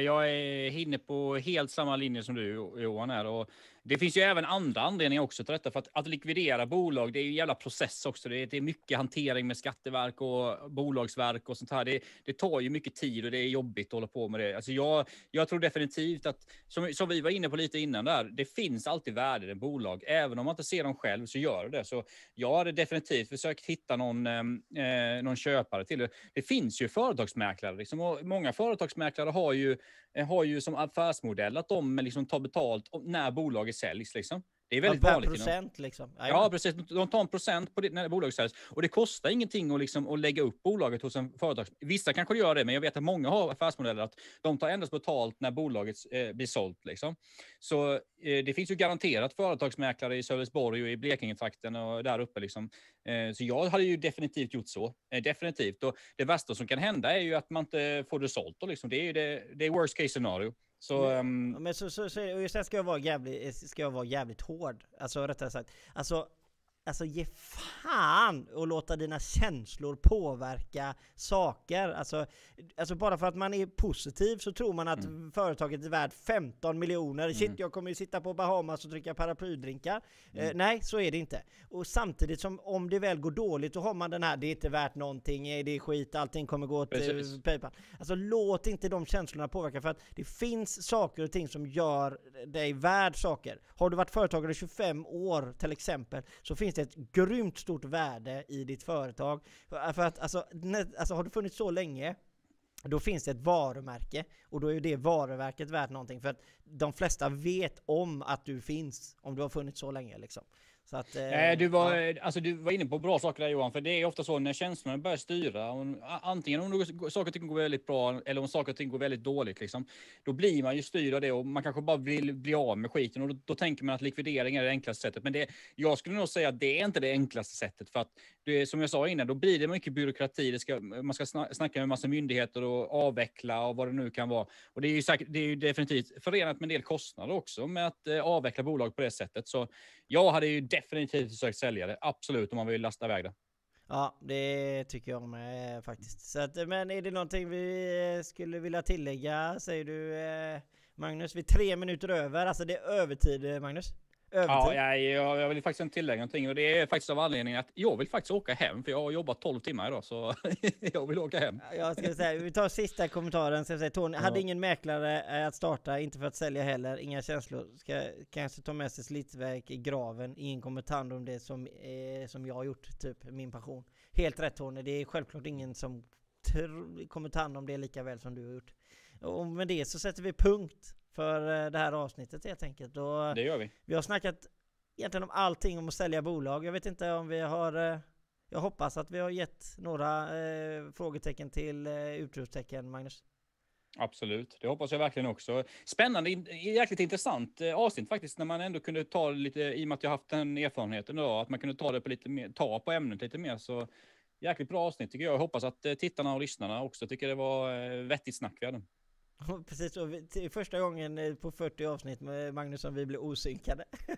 Jag är inne på helt samma linje som du Johan är. och det finns ju även andra anledningar också till detta. För att, att likvidera bolag, det är ju en jävla process också. Det är, det är mycket hantering med skatteverk och bolagsverk och sånt här. Det, det, tar ju mycket tid och det är jobbigt att hålla på med det. Alltså jag, jag tror definitivt att, som, som vi var inne på lite innan där, det finns alltid värde i bolag. Även om man inte ser dem själv så gör det. Så jag hade definitivt försökt hitta någon, ehm, eh, någon köpare till det. Det finns ju företagsmäklare liksom, och många företagsmäklare har ju Eh, har ju som affärsmodell att de liksom tar betalt när bolaget säljs. Liksom. Det är väldigt vanligt. procent inom. liksom? Ja, ja, precis. De tar en procent på det när bolaget säljs. Och det kostar ingenting att, liksom, att lägga upp bolaget hos en företag. Vissa kanske gör det, men jag vet att många har affärsmodeller att de tar endast betalt när bolaget eh, blir sålt. Liksom. Så eh, det finns ju garanterat företagsmäklare i Sölvesborg och i Blekinge-trakten och där uppe. Liksom. Eh, så jag hade ju definitivt gjort så. Eh, definitivt. Och det värsta som kan hända är ju att man inte får det sålt. Liksom. Det är ju det, det är worst case scenario. Så, um... Men så, så, så, och sen ska jag vara jävligt, ska jag vara jävligt hård. Alltså rättare sagt. Alltså Alltså ge fan och låta dina känslor påverka saker. Alltså, alltså bara för att man är positiv så tror man att mm. företaget är värt 15 miljoner. Mm. Shit, jag kommer ju sitta på Bahamas och dricka paraplydrinkar. Mm. Eh, nej, så är det inte. Och samtidigt som om det väl går dåligt, då har man den här, det är inte värt någonting, det är skit, allting kommer gå till Paypal. Alltså låt inte de känslorna påverka för att det finns saker och ting som gör dig värd saker. Har du varit företagare i 25 år till exempel, så finns finns det ett grymt stort värde i ditt företag. För att alltså, alltså har du funnits så länge då finns det ett varumärke och då är det varumärket värt någonting för att de flesta vet om att du finns om du har funnits så länge liksom. Så att, eh, du, var, ja. alltså, du var inne på bra saker där Johan, för det är ofta så när känslorna börjar styra, om, antingen om saker och ting går väldigt bra eller om saker och ting går väldigt dåligt, liksom, då blir man ju styrd av det och man kanske bara vill bli av med skiten och då, då tänker man att likvidering är det enklaste sättet. Men det, jag skulle nog säga att det är inte det enklaste sättet för att det, som jag sa innan, då blir det mycket byråkrati. Det ska, man ska snacka med massa myndigheter och avveckla och vad det nu kan vara. Och det är ju, säkert, det är ju definitivt förenat med en del kostnader också med att eh, avveckla bolag på det sättet. Så jag hade ju definitivt försökt sälja det, absolut, om man vill lasta iväg det. Ja, det tycker jag med faktiskt. Så att, men är det någonting vi eh, skulle vilja tillägga, säger du eh, Magnus? Vi är tre minuter över, alltså det är övertid eh, Magnus. Ja, jag, jag vill faktiskt inte tillägga någonting och det är faktiskt av anledningen att jag vill faktiskt åka hem för jag har jobbat 12 timmar idag så jag vill åka hem. Jag ska säga, vi tar sista kommentaren. Ska säga, Tony ja. hade ingen mäklare att starta, inte för att sälja heller, inga känslor. Ska kanske ta med sig slitverk i graven. Ingen kommer ta hand om det som, eh, som jag har gjort, typ min passion. Helt rätt Tony, det är självklart ingen som kommer ta hand om det lika väl som du har gjort. Och med det så sätter vi punkt för eh, det här avsnittet helt enkelt. Och det gör vi. Vi har snackat egentligen om allting om att sälja bolag. Jag vet inte om vi har... Eh, jag hoppas att vi har gett några eh, frågetecken till eh, utropstecken, Magnus. Absolut, det hoppas jag verkligen också. Spännande, jäkligt intressant eh, avsnitt faktiskt, när man ändå kunde ta lite, i och med att jag haft den erfarenheten då, att man kunde ta det på lite mer, ta på ämnet lite mer. Så jäkligt bra avsnitt tycker jag. Jag hoppas att tittarna och lyssnarna också tycker det var vettigt snack vi hade. Precis, och första gången eh, på 40 avsnitt med Magnus som vi blev osynkade.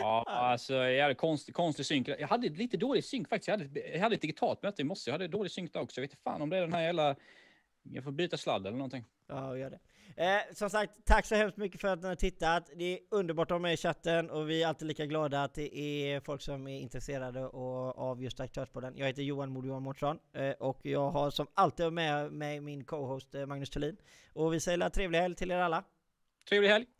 Ja, alltså jag hade konstig, konstig synk. Jag hade lite dålig synk faktiskt. Jag hade, jag hade ett digitalt möte i morse. Jag hade dålig synk där också. Jag vet inte fan om det är den här jävla... Jag får byta sladd eller någonting. Ja, gör det. Eh, som sagt, tack så hemskt mycket för att ni har tittat. Det är underbart att ha med i chatten och vi är alltid lika glada att det är folk som är intresserade av just Aktörspodden. Jag heter Johan Mod Johan Mårtsson eh, och jag har som alltid med mig min co-host eh, Magnus Thulin. Och vi säger trevlig helg till er alla. Trevlig helg!